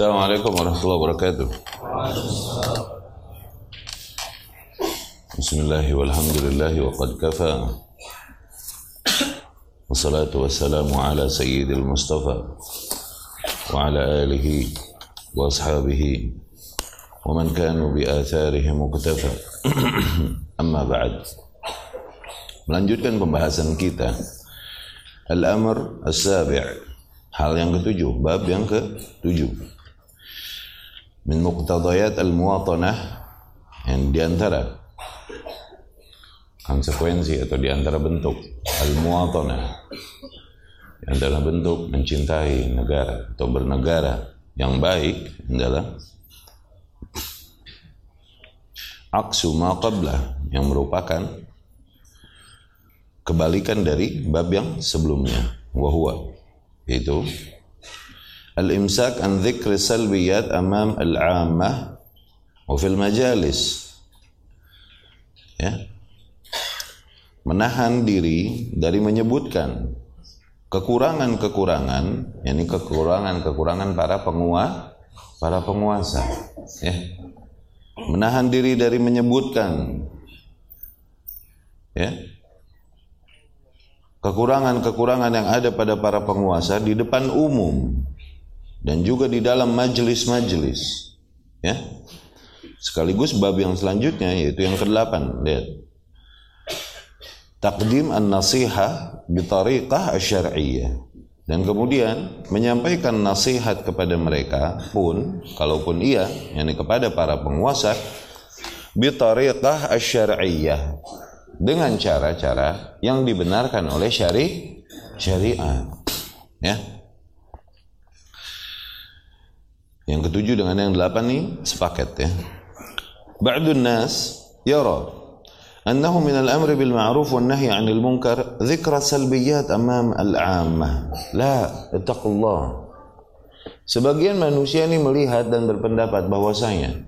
Assalamualaikum warahmatullahi wabarakatuh. Bismillah walhamdulillah wa qad kafa. Wassalatu wassalamu ala sayyidil mustafa wa ala alihi wa ashabihi wa man kanu bi atharihim muqtafa. Amma ba'd. Melanjutkan pembahasan kita Al-Amr As-Sabi' Hal yang ketujuh, bab yang ketujuh. Min muqtadayat al-muwatanah yang di antara konsekuensi atau di antara bentuk al-muwatanah adalah bentuk mencintai negara atau bernegara yang baik adalah aksu ma yang merupakan kebalikan dari bab yang sebelumnya wahwa itu an dzikri salbiyat amam al-ammah wa fil majalis. Ya. Menahan diri dari menyebutkan kekurangan-kekurangan yakni kekurangan-kekurangan para penguasa para penguasa. Ya. Menahan diri dari menyebutkan ya kekurangan-kekurangan yang ada pada para penguasa di depan umum dan juga di dalam majelis-majelis ya sekaligus bab yang selanjutnya yaitu yang ke-8 lihat takdim an-nasihah bi tariqah asy-syar'iyyah dan kemudian menyampaikan nasihat kepada mereka pun kalaupun iya yakni kepada para penguasa bi tariqah asy-syar'iyyah dengan cara-cara yang dibenarkan oleh syari syariat. Ya. Yang ketujuh dengan yang delapan ini sepaket ya. Ba'dun nas yara أنه من الأمر بالمعروف والنهي عن المنكر ذكر سلبيات أمام العامة لا اتقوا الله Sebagian manusia ini melihat dan berpendapat bahwasanya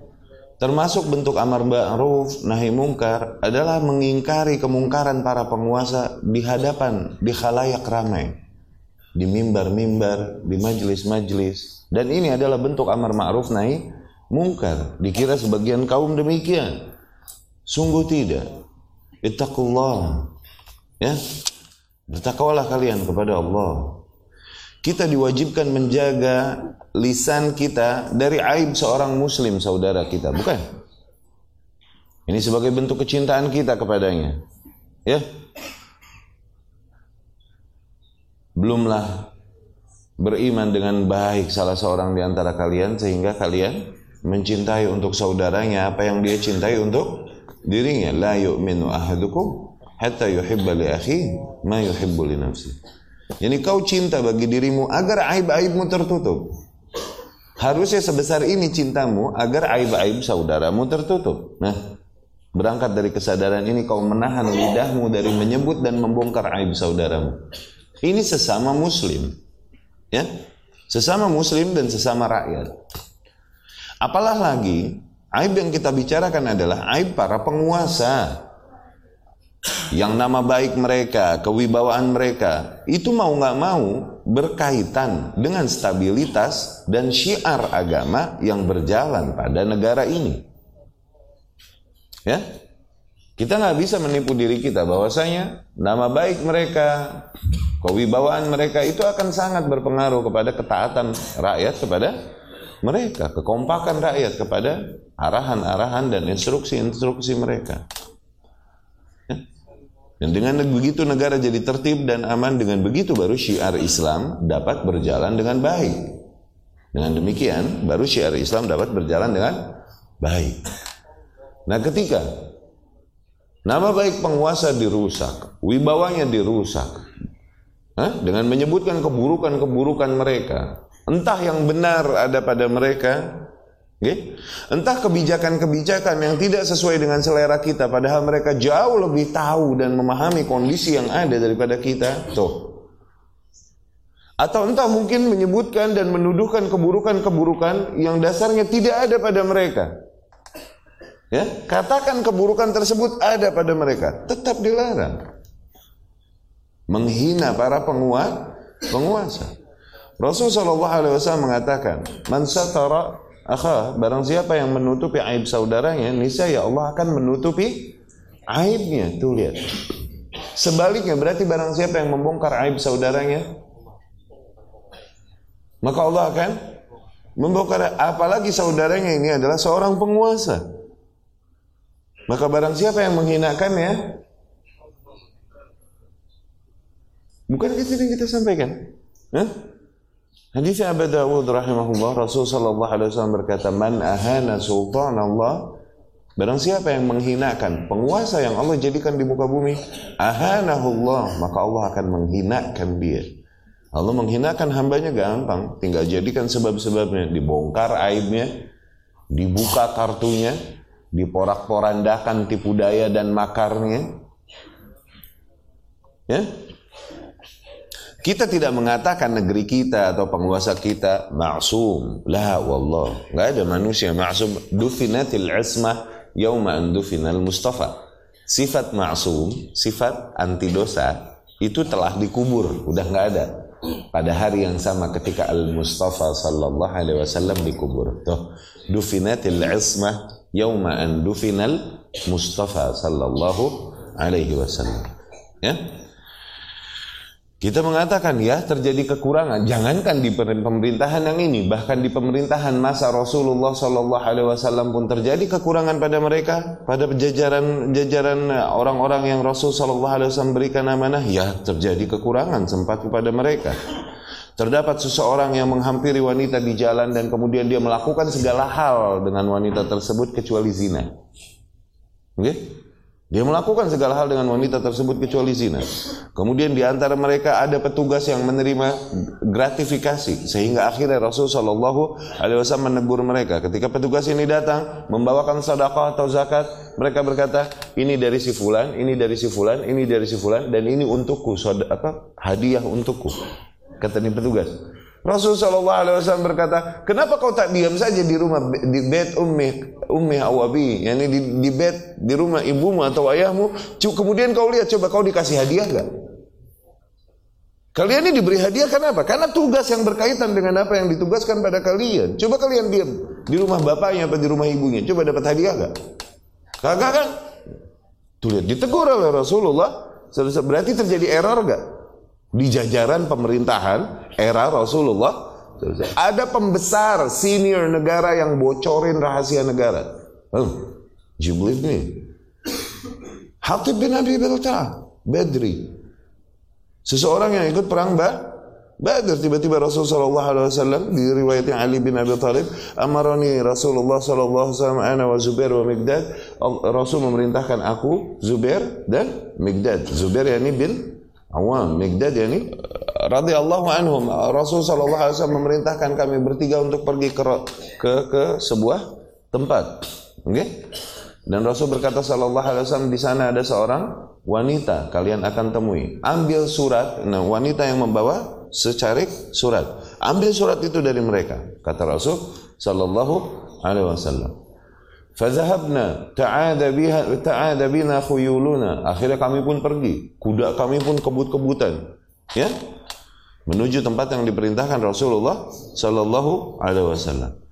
Termasuk bentuk amar ma'ruf nahi mungkar adalah mengingkari kemungkaran para penguasa di hadapan di khalayak ramai. Di mimbar-mimbar, di majelis-majelis. Dan ini adalah bentuk amar ma'ruf nahi mungkar. Dikira sebagian kaum demikian. Sungguh tidak. Ittaqullah. Ya. Bertakwalah kalian kepada Allah. Kita diwajibkan menjaga lisan kita dari aib seorang muslim saudara kita, bukan? Ini sebagai bentuk kecintaan kita kepadanya. Ya. Belumlah beriman dengan baik salah seorang di antara kalian sehingga kalian mencintai untuk saudaranya apa yang dia cintai untuk dirinya. La yu'minu ahadukum hatta yuhibba li akhi ma yuhibbu li nafsihi. Jadi kau cinta bagi dirimu agar aib-aibmu tertutup. Harusnya sebesar ini cintamu agar aib-aib saudaramu tertutup. Nah, berangkat dari kesadaran ini kau menahan lidahmu dari menyebut dan membongkar aib saudaramu. Ini sesama muslim. Ya. Sesama muslim dan sesama rakyat. Apalah lagi, aib yang kita bicarakan adalah aib para penguasa yang nama baik mereka, kewibawaan mereka, itu mau nggak mau berkaitan dengan stabilitas dan syiar agama yang berjalan pada negara ini. Ya, kita nggak bisa menipu diri kita bahwasanya nama baik mereka, kewibawaan mereka itu akan sangat berpengaruh kepada ketaatan rakyat kepada mereka, kekompakan rakyat kepada arahan-arahan dan instruksi-instruksi mereka. Dan dengan begitu negara jadi tertib dan aman dengan begitu baru syiar Islam dapat berjalan dengan baik. Dengan demikian baru syiar Islam dapat berjalan dengan baik. Nah ketika nama baik penguasa dirusak, wibawanya dirusak, Hah? dengan menyebutkan keburukan-keburukan mereka, entah yang benar ada pada mereka Okay? Entah kebijakan-kebijakan yang tidak sesuai dengan selera kita, padahal mereka jauh lebih tahu dan memahami kondisi yang ada daripada kita. Tuh. Atau entah mungkin menyebutkan dan menuduhkan keburukan-keburukan yang dasarnya tidak ada pada mereka. Ya, katakan keburukan tersebut ada pada mereka, tetap dilarang. Menghina para penguasa, penguasa. Rasul Shallallahu Alaihi Wasallam mengatakan, "Man satara akha, barang siapa yang menutupi aib saudaranya, niscaya Allah akan menutupi aibnya." Tuh lihat. Sebaliknya berarti barang siapa yang membongkar aib saudaranya, maka Allah akan membongkar apalagi saudaranya ini adalah seorang penguasa. Maka barang siapa yang menghinakannya, bukan itu yang kita sampaikan. Hah? Hadis Abu Dawud rahimahullah Rasul sallallahu alaihi wasallam berkata man ahana sultan Allah Barang siapa yang menghinakan penguasa yang Allah jadikan di muka bumi, ahanahullah, maka Allah akan menghinakan dia. Allah menghinakan hambanya gampang, tinggal jadikan sebab-sebabnya, dibongkar aibnya, dibuka kartunya, diporak-porandakan tipu daya dan makarnya. Ya? Kita tidak mengatakan negeri kita atau penguasa kita maksum. La wallah. Enggak ada manusia maksum. Dufinatil ismah yauma dufinal mustafa. Sifat maksum, sifat anti dosa itu telah dikubur, udah nggak ada. Pada hari yang sama ketika Al Mustafa sallallahu alaihi wasallam dikubur. Tuh, dufinatil ismah yauma an dufinal Mustafa sallallahu alaihi wasallam. Ya. Kita mengatakan ya terjadi kekurangan. Jangankan di pemerintahan yang ini, bahkan di pemerintahan masa Rasulullah Sallallahu Alaihi Wasallam pun terjadi kekurangan pada mereka, pada jajaran jajaran orang-orang yang Rasul Sallallahu Alaihi Wasallam berikan amanah. Ya terjadi kekurangan sempat kepada mereka. Terdapat seseorang yang menghampiri wanita di jalan dan kemudian dia melakukan segala hal dengan wanita tersebut kecuali zina. Okay? Dia melakukan segala hal dengan wanita tersebut kecuali zina. Kemudian di antara mereka ada petugas yang menerima gratifikasi sehingga akhirnya Rasul Shallallahu Alaihi Wasallam menegur mereka. Ketika petugas ini datang membawakan sedekah atau zakat, mereka berkata ini dari si fulan, ini dari si fulan, ini dari si fulan dan ini untukku, apa hadiah untukku kata ini petugas. Rasul Shallallahu Alaihi Wasallam berkata, kenapa kau tak diam saja di rumah di bed ummi ummi awabi, yakni di, di bed di rumah ibumu atau ayahmu, kemudian kau lihat coba kau dikasih hadiah gak? Kalian ini diberi hadiah kenapa? Karena tugas yang berkaitan dengan apa yang ditugaskan pada kalian. Coba kalian diam di rumah bapaknya atau di rumah ibunya, coba dapat hadiah gak? Kagak kan? Tuh lihat ditegur oleh Rasulullah. Berarti terjadi error gak? Di jajaran pemerintahan era Rasulullah ada pembesar senior negara yang bocorin rahasia negara. You believe me? Hatib bin Abi Balta, Badri. Seseorang yang ikut perang ba Badr tiba-tiba Rasulullah sallallahu alaihi wasallam di riwayatnya Ali bin Abi Thalib amarani Rasulullah sallallahu alaihi wasallam ana wa Zubair wa Migdad Rasul memerintahkan aku Zubair dan Migdad Zubair yakni bin Awam, Migdad yani radhiyallahu anhum Rasul sallallahu alaihi wasallam memerintahkan kami bertiga untuk pergi ke ke, ke sebuah tempat. Okay? Dan Rasul berkata sallallahu alaihi wasallam di sana ada seorang wanita kalian akan temui. Ambil surat, nah wanita yang membawa secarik surat. Ambil surat itu dari mereka, kata Rasul sallallahu alaihi wasallam. Fadhahabna ta'ada biha ta'ada bina khuyuluna. Akhirnya kami pun pergi. Kuda kami pun kebut-kebutan. Ya? Menuju tempat yang diperintahkan Rasulullah sallallahu alaihi wasallam.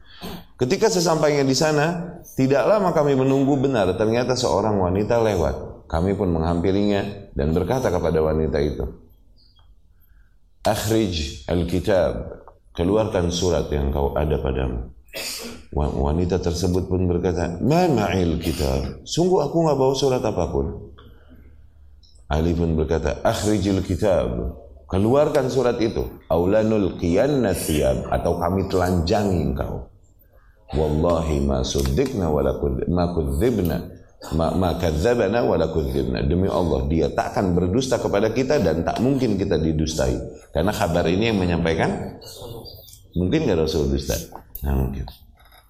Ketika sesampainya di sana, tidak lama kami menunggu benar ternyata seorang wanita lewat. Kami pun menghampirinya dan berkata kepada wanita itu, "Akhrij al-kitab." Keluarkan surat yang kau ada padamu. Wanita tersebut pun berkata, "Ma ma'il kitab." Sungguh aku nggak bawa surat apa pun. Ali pun berkata, "Akhrijil kitab." Keluarkan surat itu. Aulanul qiyanna thiyab atau kami telanjangi engkau. Wallahi ma suddikna ma kudzibna ma, ma kadzabana wa la Demi Allah, dia tak akan berdusta kepada kita dan tak mungkin kita didustai. Karena kabar ini yang menyampaikan mungkin gak Rasul dusta? Nah, mungkin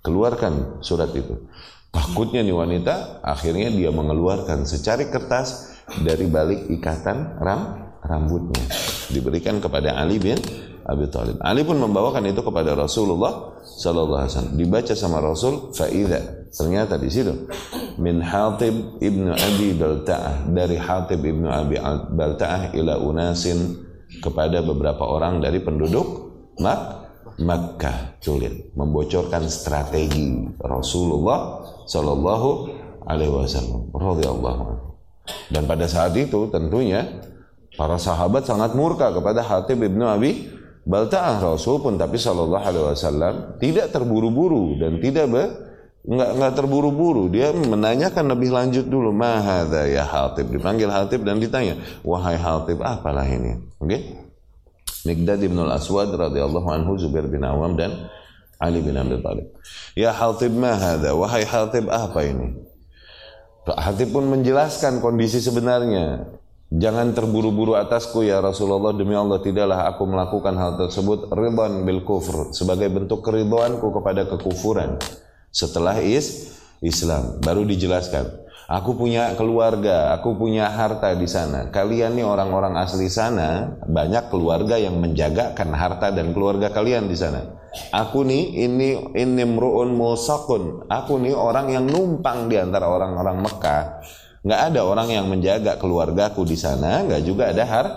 keluarkan surat itu. Takutnya nih wanita, akhirnya dia mengeluarkan secari kertas dari balik ikatan ram rambutnya. Diberikan kepada Ali bin Abi Thalib. Ali pun membawakan itu kepada Rasulullah sallallahu alaihi wasallam. Dibaca sama Rasul faida. Ternyata di situ min Hatib ibnu Abi Balta'ah dari Hatib ibnu Abi Balta'ah ila unasin kepada beberapa orang dari penduduk Mak Makkah tulis membocorkan strategi Rasulullah Shallallahu Alaihi Wasallam dan pada saat itu tentunya para sahabat sangat murka kepada Hatib ibnu Abi Balta'ah Rasul pun tapi Shallallahu Alaihi Wasallam tidak terburu-buru dan tidak be, nggak nggak terburu-buru. Dia menanyakan lebih lanjut dulu mahada ya Hatib? Dipanggil Hatib dan ditanya wahai Hatib apalah ini? Oke? okay? Mikdad bin al-Aswad radhiyallahu anhu Zubair bin Awam dan Ali bin Abi Thalib ya Hatib mahada wahai Hatib apa ini? Hatib pun menjelaskan kondisi sebenarnya. Jangan terburu-buru atasku ya Rasulullah. Demi Allah tidaklah aku melakukan hal tersebut ridwan bil kufur sebagai bentuk keridhoanku kepada kekufuran. Setelah is Islam. Baru dijelaskan. Aku punya keluarga, aku punya harta di sana. Kalian nih orang-orang asli sana, banyak keluarga yang menjagakan harta dan keluarga kalian di sana. Aku nih ini ini mruun musakun. Aku nih orang yang numpang di antara orang-orang Mekah nggak ada orang yang menjaga keluargaku di sana, nggak juga ada har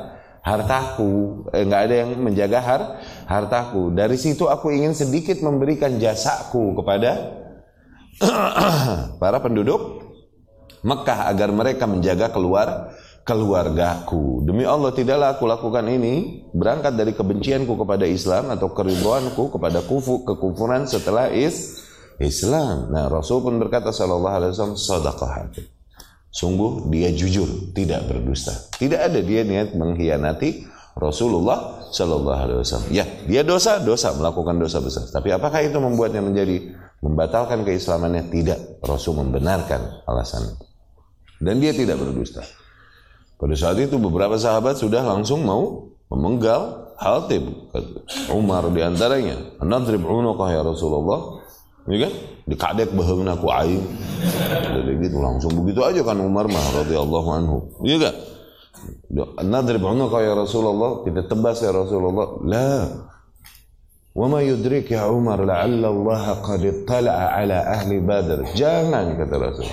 hartaku, eh, nggak ada yang menjaga har hartaku. Dari situ aku ingin sedikit memberikan jasaku kepada para penduduk Mekah agar mereka menjaga keluar keluargaku. Demi Allah tidaklah aku lakukan ini berangkat dari kebencianku kepada Islam atau keribuanku kepada kufu kekufuran setelah is Islam. Nah, Rasul pun berkata sallallahu alaihi wasallam sadaqah. Sungguh dia jujur, tidak berdusta. Tidak ada dia niat mengkhianati Rasulullah Shallallahu Alaihi Wasallam. Ya, dia dosa, dosa melakukan dosa besar. Tapi apakah itu membuatnya menjadi membatalkan keislamannya? Tidak. Rasul membenarkan alasan. Dan dia tidak berdusta. Pada saat itu beberapa sahabat sudah langsung mau memenggal Hatib Umar di antaranya. Nadrib unuqah ya Rasulullah. Ya kan? Dikadek baheungna ku aing. Jadi gitu langsung begitu aja kan Umar mah radhiyallahu anhu. Iya kan? Nadrib unuka ya Rasulullah, kita tebas ya Rasulullah. La. Wa ma yudrik ya Umar la'alla Allah qad ittala'a ala ahli Badr. Jangan kata Rasul.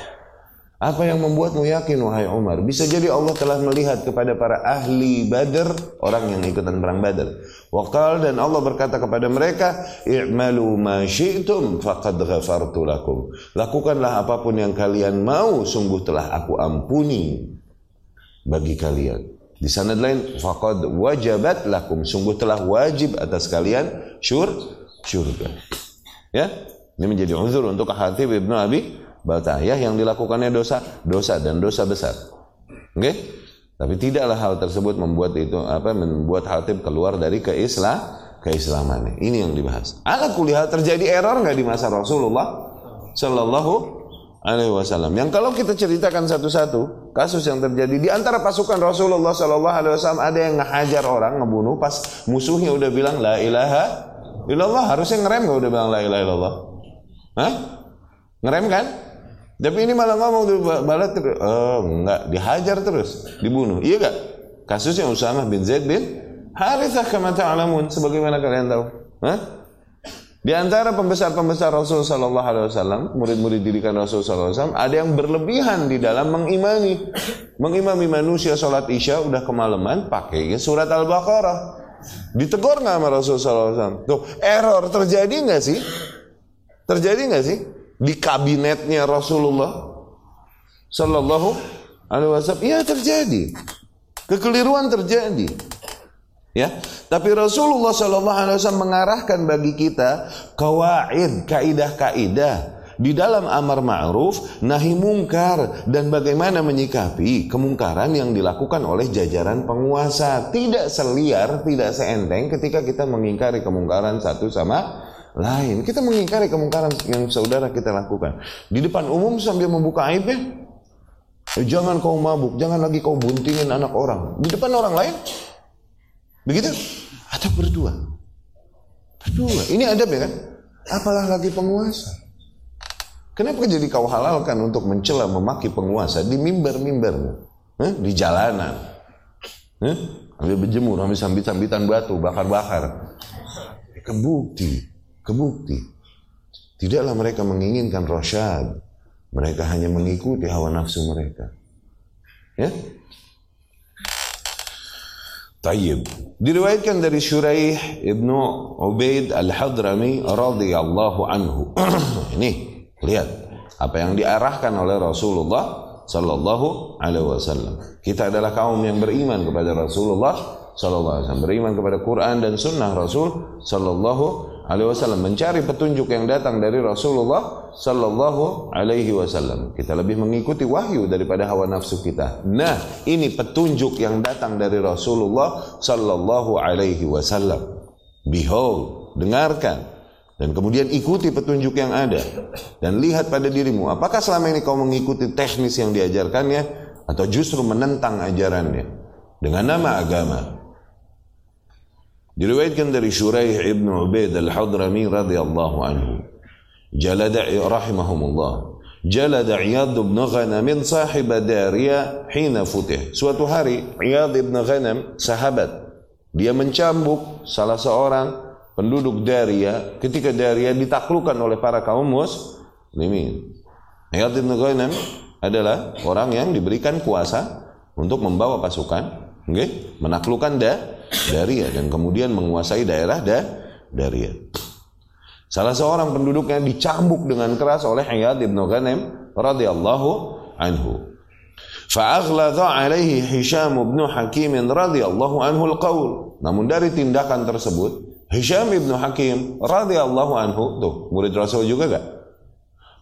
Apa yang membuatmu yakin wahai Umar? Bisa jadi Allah telah melihat kepada para ahli Badr, orang yang ikutan perang Badr. Waqal dan Allah berkata kepada mereka, "I'malu ma syi'tum faqad ghafartu lakum." Lakukanlah apa pun yang kalian mau, sungguh telah aku ampuni bagi kalian. Di sana lain, faqad wajabat lakum, sungguh telah wajib atas kalian syur syurga. Ya, ini menjadi uzur untuk Hatib Ibnu Abi Baltayah yang dilakukannya dosa, dosa dan dosa besar. Oke? Okay? Tapi tidaklah hal tersebut membuat itu apa membuat Hatib keluar dari keislam keislamannya. Ini yang dibahas. Ala kulihat terjadi error nggak di masa Rasulullah Shallallahu Alaihi Wasallam. Yang kalau kita ceritakan satu-satu kasus yang terjadi di antara pasukan Rasulullah Shallallahu Alaihi Wasallam ada yang ngehajar orang, ngebunuh pas musuhnya udah bilang la ilaha illallah harusnya ngerem nggak udah bilang la ilaha illallah. Hah? Ngerem kan? Tapi ini malah ngomong tuh balat oh, enggak dihajar terus, dibunuh. Iya enggak? Kasusnya Usamah bin Zaid bin Harithah kama ta'lamun sebagaimana kalian tahu. Hah? Di antara pembesar-pembesar Rasul sallallahu alaihi wasallam, murid-murid didikan Rasul sallallahu alaihi wasallam, ada yang berlebihan di dalam mengimani. Mengimami manusia salat Isya udah kemalaman pakai surat Al-Baqarah. Ditegur nggak sama Rasul sallallahu alaihi wasallam? Tuh, error terjadi nggak sih? Terjadi nggak sih? Di kabinetnya Rasulullah Sallallahu Alaihi Wasallam, iya terjadi, kekeliruan terjadi, ya. Tapi Rasulullah Sallallahu Alaihi Wasallam mengarahkan bagi kita kawaid, kaidah-kaidah di dalam amar ma'ruf, nahi mungkar dan bagaimana menyikapi kemungkaran yang dilakukan oleh jajaran penguasa. Tidak seliar, tidak seenteng ketika kita mengingkari kemungkaran satu sama lain. Kita mengingkari kemungkaran yang saudara kita lakukan. Di depan umum sambil membuka aibnya. Eh, jangan kau mabuk, jangan lagi kau buntingin anak orang. Di depan orang lain. Begitu? Atau berdua. Berdua. Ini adab ya kan? Apalah lagi penguasa. Kenapa jadi kau halalkan untuk mencela memaki penguasa di mimbar-mimbar? Eh? Di jalanan. Eh? Ambil berjemur, ambil sambit-sambitan batu, bakar-bakar. Kebukti kebukti. Tidaklah mereka menginginkan rosyad. Mereka hanya mengikuti hawa nafsu mereka. Ya? Tayyib. Diriwayatkan dari Syuraih Ibnu Ubaid Al-Hadrami radhiyallahu anhu. Ini lihat apa yang diarahkan oleh Rasulullah sallallahu alaihi wasallam. Kita adalah kaum yang beriman kepada Rasulullah sallallahu alaihi wasallam, beriman kepada Quran dan sunnah Rasul sallallahu alaihi wasallam, mencari petunjuk yang datang dari Rasulullah sallallahu alaihi wasallam. Kita lebih mengikuti wahyu daripada hawa nafsu kita. Nah, ini petunjuk yang datang dari Rasulullah sallallahu alaihi wasallam. Behold, dengarkan dan kemudian ikuti petunjuk yang ada dan lihat pada dirimu apakah selama ini kau mengikuti teknis yang diajarkannya atau justru menentang ajarannya dengan nama agama diriwayatkan dari Shuraih ibn Ubaid al-Hadrami radhiyallahu anhu. Jalada rahimahumullah. Jalada Iyad ibn Ghanam sahib Daria hina futih. Suatu hari Iyad ibn Ghanam sahabat dia mencambuk salah seorang penduduk Daria ketika Daria ditaklukkan oleh para kaum muslimin. Iyad ibn Ghanam adalah orang yang diberikan kuasa untuk membawa pasukan okay, menaklukkan da, Daria dan kemudian menguasai daerah da, Daria Salah seorang penduduknya dicambuk dengan keras oleh Iyad ibn Ghanem radhiyallahu anhu. Fa'aghladha alaihi Hisham ibn Hakim radhiyallahu anhu al-qaul. Namun dari tindakan tersebut, Hisham ibn Hakim radhiyallahu anhu, tuh murid Rasul juga gak?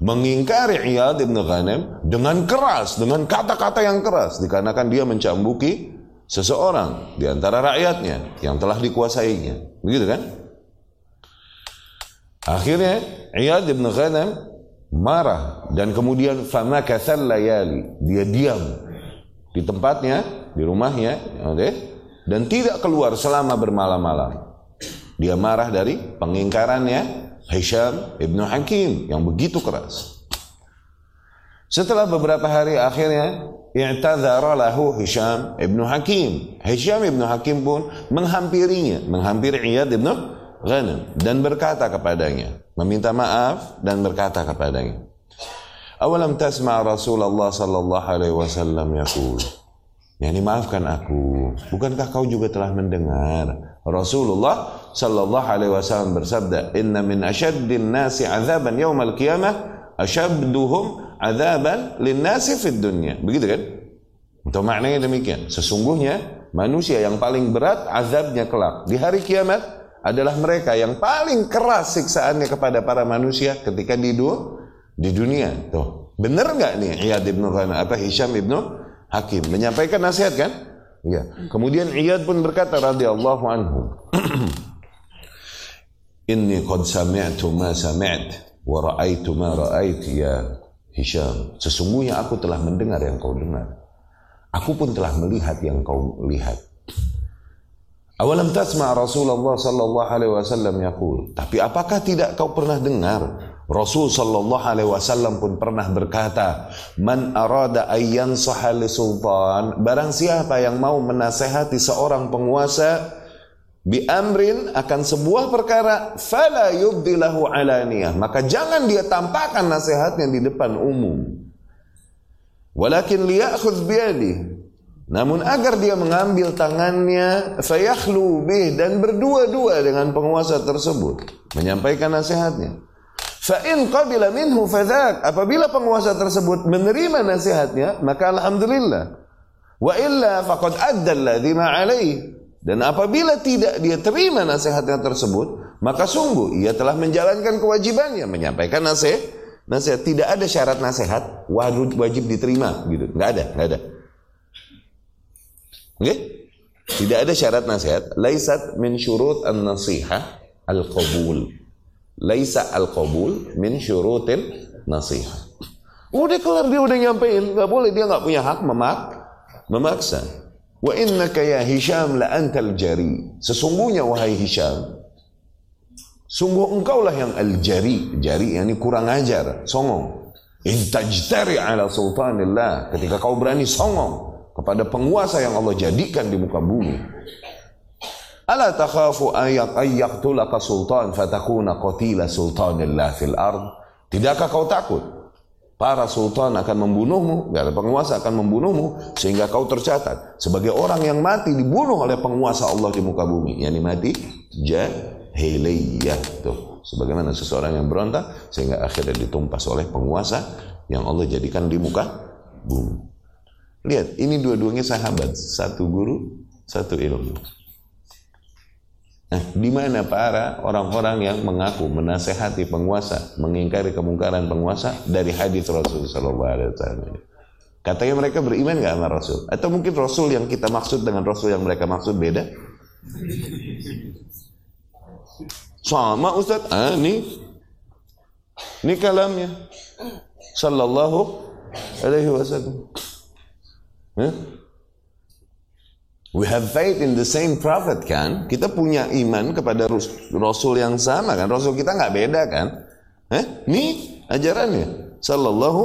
Mengingkari Iyad ibn Ghanem dengan keras, dengan kata-kata yang keras. Dikarenakan dia mencambuki seseorang di antara rakyatnya yang telah dikuasainya. Begitu kan? Akhirnya Iyad bin Ghanam marah dan kemudian fama kathal layali dia diam di tempatnya di rumahnya dan tidak keluar selama bermalam-malam dia marah dari pengingkarannya Hisham ibnu Hakim yang begitu keras setelah beberapa hari akhirnya i'tadzara lahu Hisham ibnu Hakim Hisham ibnu Hakim pun menghampirinya menghampiri Iyad ibnu Ghanam dan berkata kepadanya, meminta maaf dan berkata kepadanya. Awalam tasma' Rasulullah sallallahu alaihi wasallam yaqul. Yani maafkan aku, bukankah kau juga telah mendengar Rasulullah sallallahu alaihi wasallam bersabda, "Inna min asyaddin nasi 'adzaban yaumal qiyamah asyadduhum 'adzaban lin-nasi fid dunya." Begitu kan? Untuk maknanya demikian. Sesungguhnya manusia yang paling berat azabnya kelak di hari kiamat adalah mereka yang paling keras siksaannya kepada para manusia ketika di, di dunia. Tuh, benar nggak nih Iyad ibn Ghana apa Hisham ibn Hakim menyampaikan nasihat kan? Iya. Kemudian Iyad pun berkata radhiyallahu anhu, Inni qad sami'tu ma sami't wa ra'aitu ma ra'ait ya Hisham. Sesungguhnya aku telah mendengar yang kau dengar. Aku pun telah melihat yang kau lihat. Awalam tasma Rasulullah sallallahu alaihi wasallam yaqul. Tapi apakah tidak kau pernah dengar Rasul sallallahu alaihi wasallam pun pernah berkata, "Man arada ayyan sahali sultan, barang siapa yang mau menasehati seorang penguasa bi amrin akan sebuah perkara, fala yubdilahu alaniyah." Maka jangan dia tampakkan nasihatnya di depan umum. Walakin liyakhudh biyadihi namun agar dia mengambil tangannya fayakhlu bih dan berdua-dua dengan penguasa tersebut menyampaikan nasihatnya. Fa in qabila minhu fadzak apabila penguasa tersebut menerima nasihatnya maka alhamdulillah. Wa illa faqad adda alladhi ma alaihi. Dan apabila tidak dia terima nasihatnya tersebut, maka sungguh ia telah menjalankan kewajibannya menyampaikan nasihat. Nasihat tidak ada syarat nasihat wajib diterima gitu. Enggak ada, enggak ada. Okay? Tidak ada syarat nasihat. Laisat min syurut an-nasihah al-qabul. Laisa al-qabul min syurutin nasihah. Udah kelar dia udah nyampein, nggak boleh dia nggak punya hak memak memaksa. Wa innaka ya Hisham la antal jari. Sesungguhnya wahai Hisham, sungguh engkaulah yang al-jari. Jari yakni kurang ajar, songong. Intajtari ala sultanillah. Ketika kau berani songong kepada penguasa yang Allah jadikan di muka bumi. Ala takhafu ayat ayyaqtulaka sultan fatakuna qatila sultanillah fil ard. Tidakkah kau takut Para sultan akan membunuhmu, ada penguasa akan membunuhmu, sehingga kau tercatat sebagai orang yang mati dibunuh oleh penguasa Allah di muka bumi. Yang mati jahiliyah. Tuh, sebagaimana seseorang yang berontak, sehingga akhirnya ditumpas oleh penguasa yang Allah jadikan di muka bumi. Lihat, ini dua-duanya sahabat, satu guru, satu ilmu. Nah, di mana para orang-orang yang mengaku menasehati penguasa, mengingkari kemungkaran penguasa dari hadis Rasul Sallallahu Alaihi Wasallam. Katanya mereka beriman nggak sama Rasul? Atau mungkin Rasul yang kita maksud dengan Rasul yang mereka maksud beda? Sama Ustaz, ah, ini ini kalamnya Sallallahu Alaihi Wasallam. Huh? We have faith in the same prophet kan? Kita punya iman kepada Rasul yang sama kan? Rasul kita nggak beda kan? Eh? Ini ajarannya. Sallallahu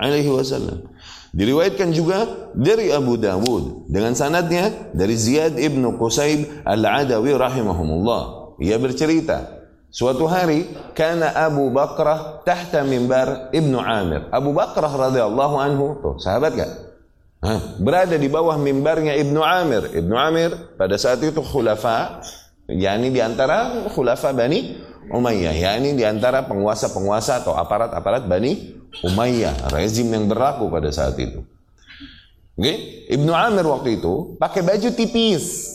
alaihi wasallam. Diriwayatkan juga dari Abu Dawud dengan sanadnya dari Ziyad ibnu Qusayb al-Adawi rahimahumullah. Ia bercerita, suatu hari karena Abu Bakrah tahta mimbar Ibnu Amir. Abu Bakrah radhiyallahu anhu, tuh sahabat gak? Berada di bawah mimbarnya Ibnu Amir. Ibnu Amir pada saat itu khulafa, yakni di antara khulafa Bani Umayyah, yakni di antara penguasa-penguasa atau aparat-aparat Bani Umayyah, rezim yang berlaku pada saat itu. Okay? Ibnu Amir waktu itu pakai baju tipis.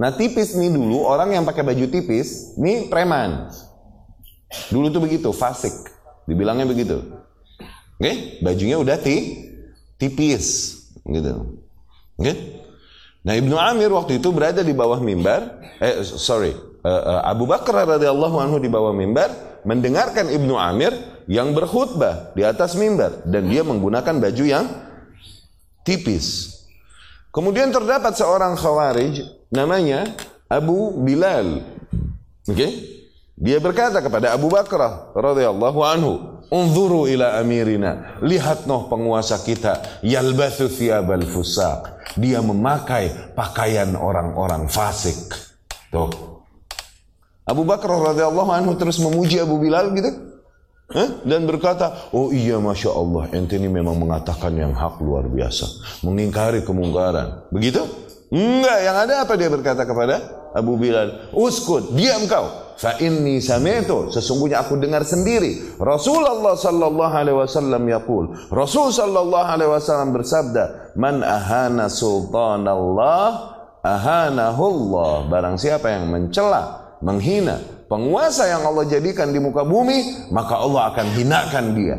Nah tipis nih dulu orang yang pakai baju tipis, ini preman. Dulu tuh begitu, fasik. Dibilangnya begitu. Oke, okay? bajunya udah ti tipis gitu. Okay? Nah Ibnu Amir waktu itu berada di bawah mimbar, eh sorry, uh, uh, Abu Bakar radhiyallahu anhu di bawah mimbar mendengarkan Ibnu Amir yang berkhutbah di atas mimbar dan dia menggunakan baju yang tipis. Kemudian terdapat seorang khawarij namanya Abu Bilal. Oke? Okay? Dia berkata kepada Abu Bakar radhiyallahu anhu, Unzuru ila amirina. Lihat noh penguasa kita. Yalbathu thiyabal fusak. Dia memakai pakaian orang-orang fasik. Tuh. Abu Bakar radhiyallahu anhu terus memuji Abu Bilal gitu. Hah? Dan berkata, oh iya Masya Allah, ente ini memang mengatakan yang hak luar biasa. Mengingkari kemungkaran. Begitu? Enggak, yang ada apa dia berkata kepada Abu Bilal? Uskut, diam kau. Fa inni sami'tu sesungguhnya aku dengar sendiri. Rasulullah sallallahu alaihi wasallam yaqul. Rasul sallallahu alaihi wasallam bersabda man ahana sultanallah ahanahullah. Barang siapa yang mencela menghina penguasa yang Allah jadikan di muka bumi maka Allah akan hinakan dia.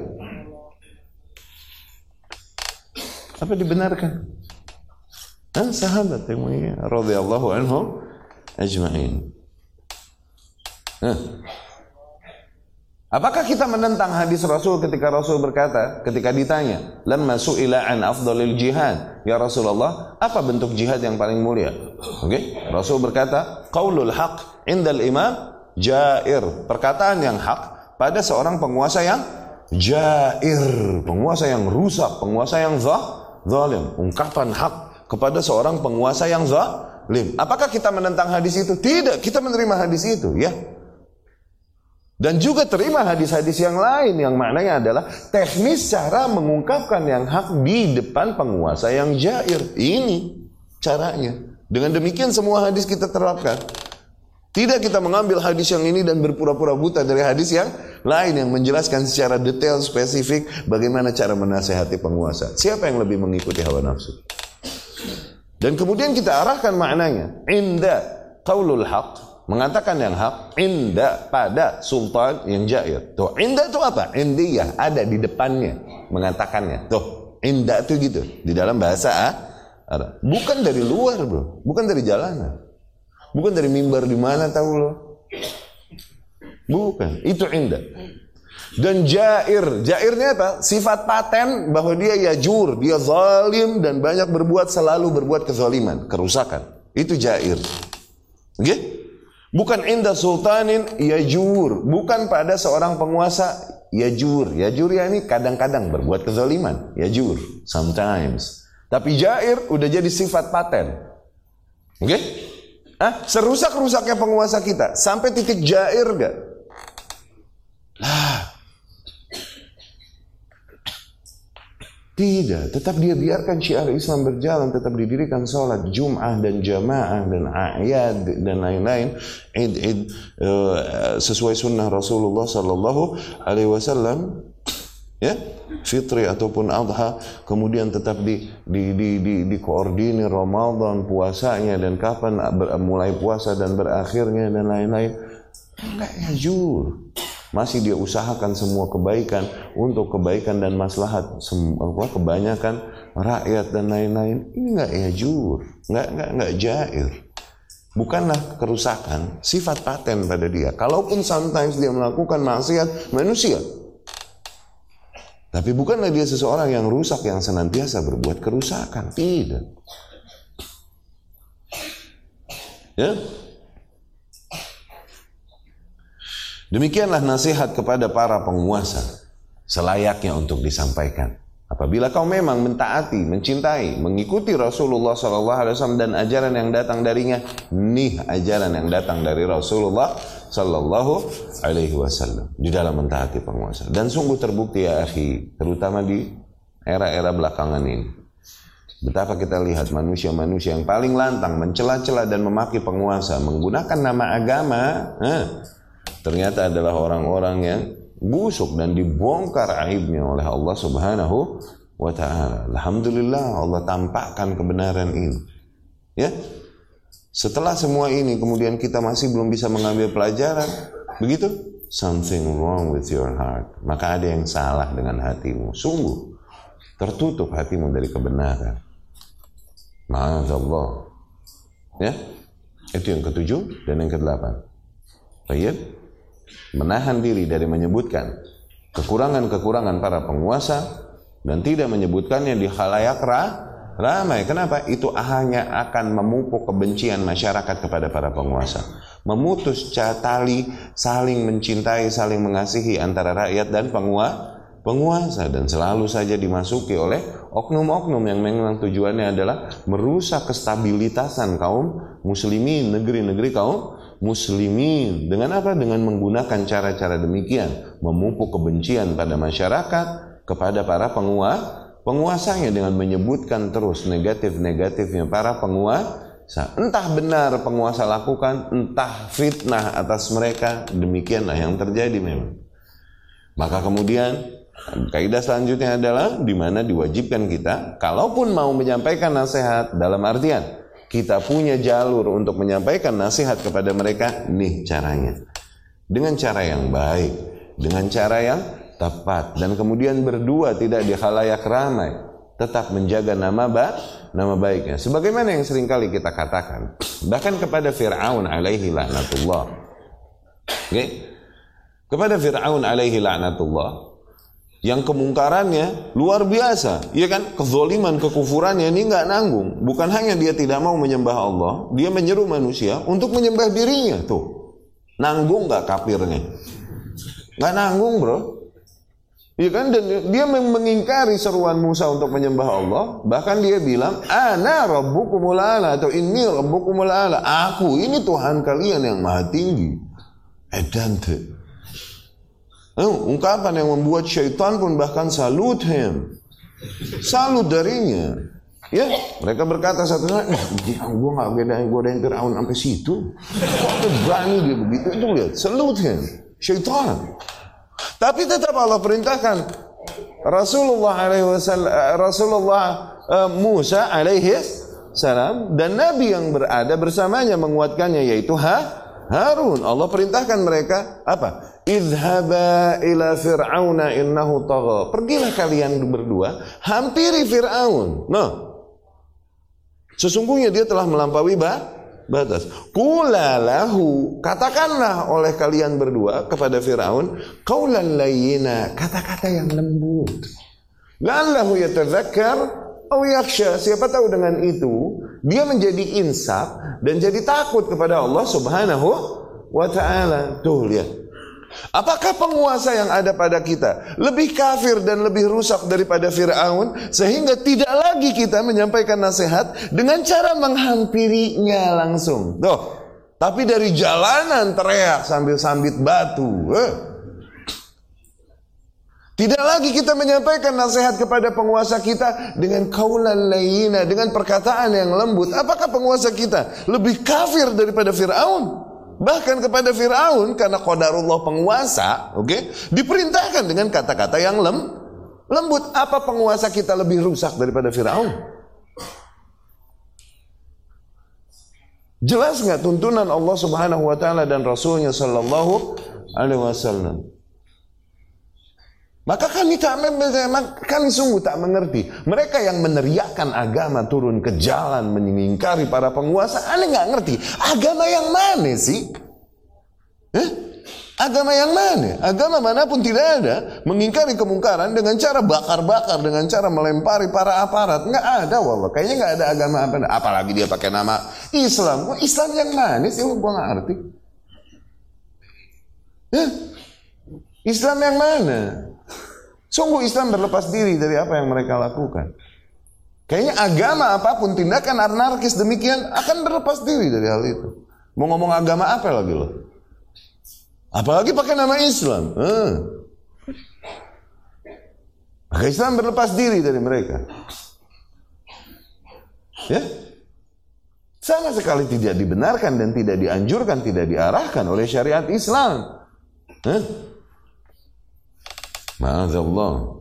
Apa dibenarkan Hah, sahabat yang mulia radhiyallahu anhum ajma'in Apakah kita menentang hadis Rasul ketika Rasul berkata, ketika ditanya, "Lamma su'ila an afdalil jihad?" Ya Rasulullah, apa bentuk jihad yang paling mulia? Oke, okay? Rasul berkata, "Qaulul haq indal imam jair." Perkataan yang hak pada seorang penguasa yang jair, penguasa yang rusak, penguasa yang zalim. Ungkapan hak kepada seorang penguasa yang zalim. Apakah kita menentang hadis itu? Tidak, kita menerima hadis itu, ya. Dan juga terima hadis-hadis yang lain yang maknanya adalah teknis cara mengungkapkan yang hak di depan penguasa yang jair. Ini caranya. Dengan demikian semua hadis kita terapkan. Tidak kita mengambil hadis yang ini dan berpura-pura buta dari hadis yang lain yang menjelaskan secara detail spesifik bagaimana cara menasehati penguasa. Siapa yang lebih mengikuti hawa nafsu? Dan kemudian kita arahkan maknanya. Inda qaulul haq mengatakan yang hak inda pada sultan yang jair. Tuh, inda itu apa? Indiyah ada di depannya mengatakannya. Tuh, inda itu gitu di dalam bahasa ah, ada. Bukan dari luar, Bro. Bukan dari jalanan. Bukan dari mimbar di mana tahu lo. Bukan, itu inda. Dan jair, jairnya apa? Sifat paten bahwa dia yajur, dia zalim dan banyak berbuat selalu berbuat kezaliman, kerusakan. Itu jair. Okay? Bukan inda sultanin yajur. Bukan pada seorang penguasa yajur. Yajur ya ini kadang-kadang berbuat kezaliman. Yajur. Sometimes. Tapi jair udah jadi sifat paten. Oke? Okay? Ah, serusak-rusaknya penguasa kita. Sampai titik jair gak? Tidak, tetap dia biarkan syiar Islam berjalan, tetap didirikan sholat Jum'ah dan jamaah dan ayat dan lain-lain, id-id uh, sesuai sunnah Rasulullah Sallallahu Alaihi Wasallam, ya fitri ataupun adha, kemudian tetap di di di di, di koordinir Ramadan puasanya dan kapan mulai puasa dan berakhirnya dan lain-lain, enggak ya jujur masih dia usahakan semua kebaikan untuk kebaikan dan maslahat semua kebanyakan rakyat dan lain-lain. Ini nggak ya jur nggak nggak nggak jair. Bukanlah kerusakan sifat paten pada dia. Kalaupun sometimes dia melakukan maksiat manusia tapi bukanlah dia seseorang yang rusak yang senantiasa berbuat kerusakan. Tidak. Ya Demikianlah nasihat kepada para penguasa selayaknya untuk disampaikan. Apabila kau memang mentaati, mencintai, mengikuti Rasulullah SAW dan ajaran yang datang darinya, nih ajaran yang datang dari Rasulullah Sallallahu Alaihi Wasallam di dalam mentaati penguasa. Dan sungguh terbukti ya akhi, terutama di era-era belakangan ini. Betapa kita lihat manusia-manusia yang paling lantang mencela-cela dan memaki penguasa menggunakan nama agama, eh, ternyata adalah orang-orang yang busuk dan dibongkar aibnya oleh Allah Subhanahu wa taala. Alhamdulillah Allah tampakkan kebenaran ini. Ya. Setelah semua ini kemudian kita masih belum bisa mengambil pelajaran, begitu? Something wrong with your heart. Maka ada yang salah dengan hatimu. Sungguh tertutup hatimu dari kebenaran. Ma'azallah. Ya. Itu yang ketujuh dan yang kedelapan. Baik menahan diri dari menyebutkan kekurangan-kekurangan para penguasa dan tidak menyebutkannya di halayak ra, ramai. Kenapa? Itu hanya akan memupuk kebencian masyarakat kepada para penguasa. Memutus tali saling mencintai, saling mengasihi antara rakyat dan penguasa penguasa dan selalu saja dimasuki oleh oknum-oknum yang memang tujuannya adalah merusak kestabilitasan kaum muslimin negeri-negeri kaum muslimin. Dengan apa? Dengan menggunakan cara-cara demikian. Memupuk kebencian pada masyarakat kepada para penguasa penguasanya dengan menyebutkan terus negatif-negatifnya para penguasa. Entah benar penguasa lakukan, entah fitnah atas mereka, demikianlah yang terjadi memang. Maka kemudian kaidah selanjutnya adalah di mana diwajibkan kita, kalaupun mau menyampaikan nasihat dalam artian kita punya jalur untuk menyampaikan nasihat kepada mereka, nih caranya. Dengan cara yang baik, dengan cara yang tepat dan kemudian berdua tidak di khalayak ramai, tetap menjaga nama ba nama baiknya. Sebagaimana yang sering kali kita katakan, bahkan kepada Firaun alaihi laknatullah. Oke? Okay? Kepada Firaun alaihi laknatullah, yang kemungkarannya luar biasa, ya kan? Kezoliman, kekufurannya ini nggak nanggung. Bukan hanya dia tidak mau menyembah Allah, dia menyeru manusia untuk menyembah dirinya tuh. Nanggung nggak kafirnya? Nggak nanggung bro. Ya kan dan dia mengingkari seruan Musa untuk menyembah Allah, bahkan dia bilang, "Ana rabbukumul ala" atau "Inni rabbukumul ala." Aku ini Tuhan kalian yang maha tinggi. Edante. Oh, ungkapan yang membuat syaitan pun bahkan salut him. Salut darinya. Ya, mereka berkata satu sama ya, gue gak gue yang Fir'aun sampai situ. Kok berani dia begitu? Itu lihat, salut him. Syaitan. Tapi tetap Allah perintahkan Rasulullah alaihi wasallam Rasulullah uh, Musa alaihi salam dan nabi yang berada bersamanya menguatkannya yaitu ha Harun. Allah perintahkan mereka apa? Idhaba ila fir'auna innahu tagha. Pergilah kalian berdua, hampiri Fir'aun. Nah, sesungguhnya dia telah melampaui bah, batas. Kulalahu, katakanlah oleh kalian berdua kepada Fir'aun, kaulan layina, kata-kata yang lembut. La'allahu yatadzakkar aw yakhsha. Siapa tahu dengan itu dia menjadi insaf dan jadi takut kepada Allah Subhanahu wa taala. Tuh lihat. Apakah penguasa yang ada pada kita lebih kafir dan lebih rusak daripada Fir'aun sehingga tidak lagi kita menyampaikan nasihat dengan cara menghampirinya langsung. Tuh, tapi dari jalanan teriak sambil sambit batu. Eh. Tidak lagi kita menyampaikan nasihat kepada penguasa kita dengan kaulan layina, dengan perkataan yang lembut. Apakah penguasa kita lebih kafir daripada Fir'aun? Bahkan kepada Fir'aun karena qadarullah penguasa, oke, okay, diperintahkan dengan kata-kata yang lem, lembut. Apa penguasa kita lebih rusak daripada Fir'aun? Jelas nggak tuntunan Allah Subhanahu wa taala dan Rasulnya sallallahu alaihi wasallam? Maka kami tak kami sungguh tak mengerti. Mereka yang meneriakkan agama turun ke jalan mengingkari para penguasa, aneh nggak ngerti. Agama yang mana sih? Eh? Agama yang mana? Agama mana pun tidak ada mengingkari kemungkaran dengan cara bakar-bakar, dengan cara melempari para aparat. Nggak ada, wallah. Kayaknya nggak ada agama apa. Apalagi dia pakai nama Islam. Islam yang mana sih? Gua nggak ngerti. Eh? Islam yang mana? Sungguh Islam berlepas diri dari apa yang mereka lakukan. Kayaknya agama apa pun, tindakan anarkis demikian akan berlepas diri dari hal itu. Mau ngomong agama apa lagi loh? Apalagi pakai nama Islam. Eh. Islam berlepas diri dari mereka. Ya, sama sekali tidak dibenarkan dan tidak dianjurkan, tidak diarahkan oleh syariat Islam. Eh? Ma'adzallah.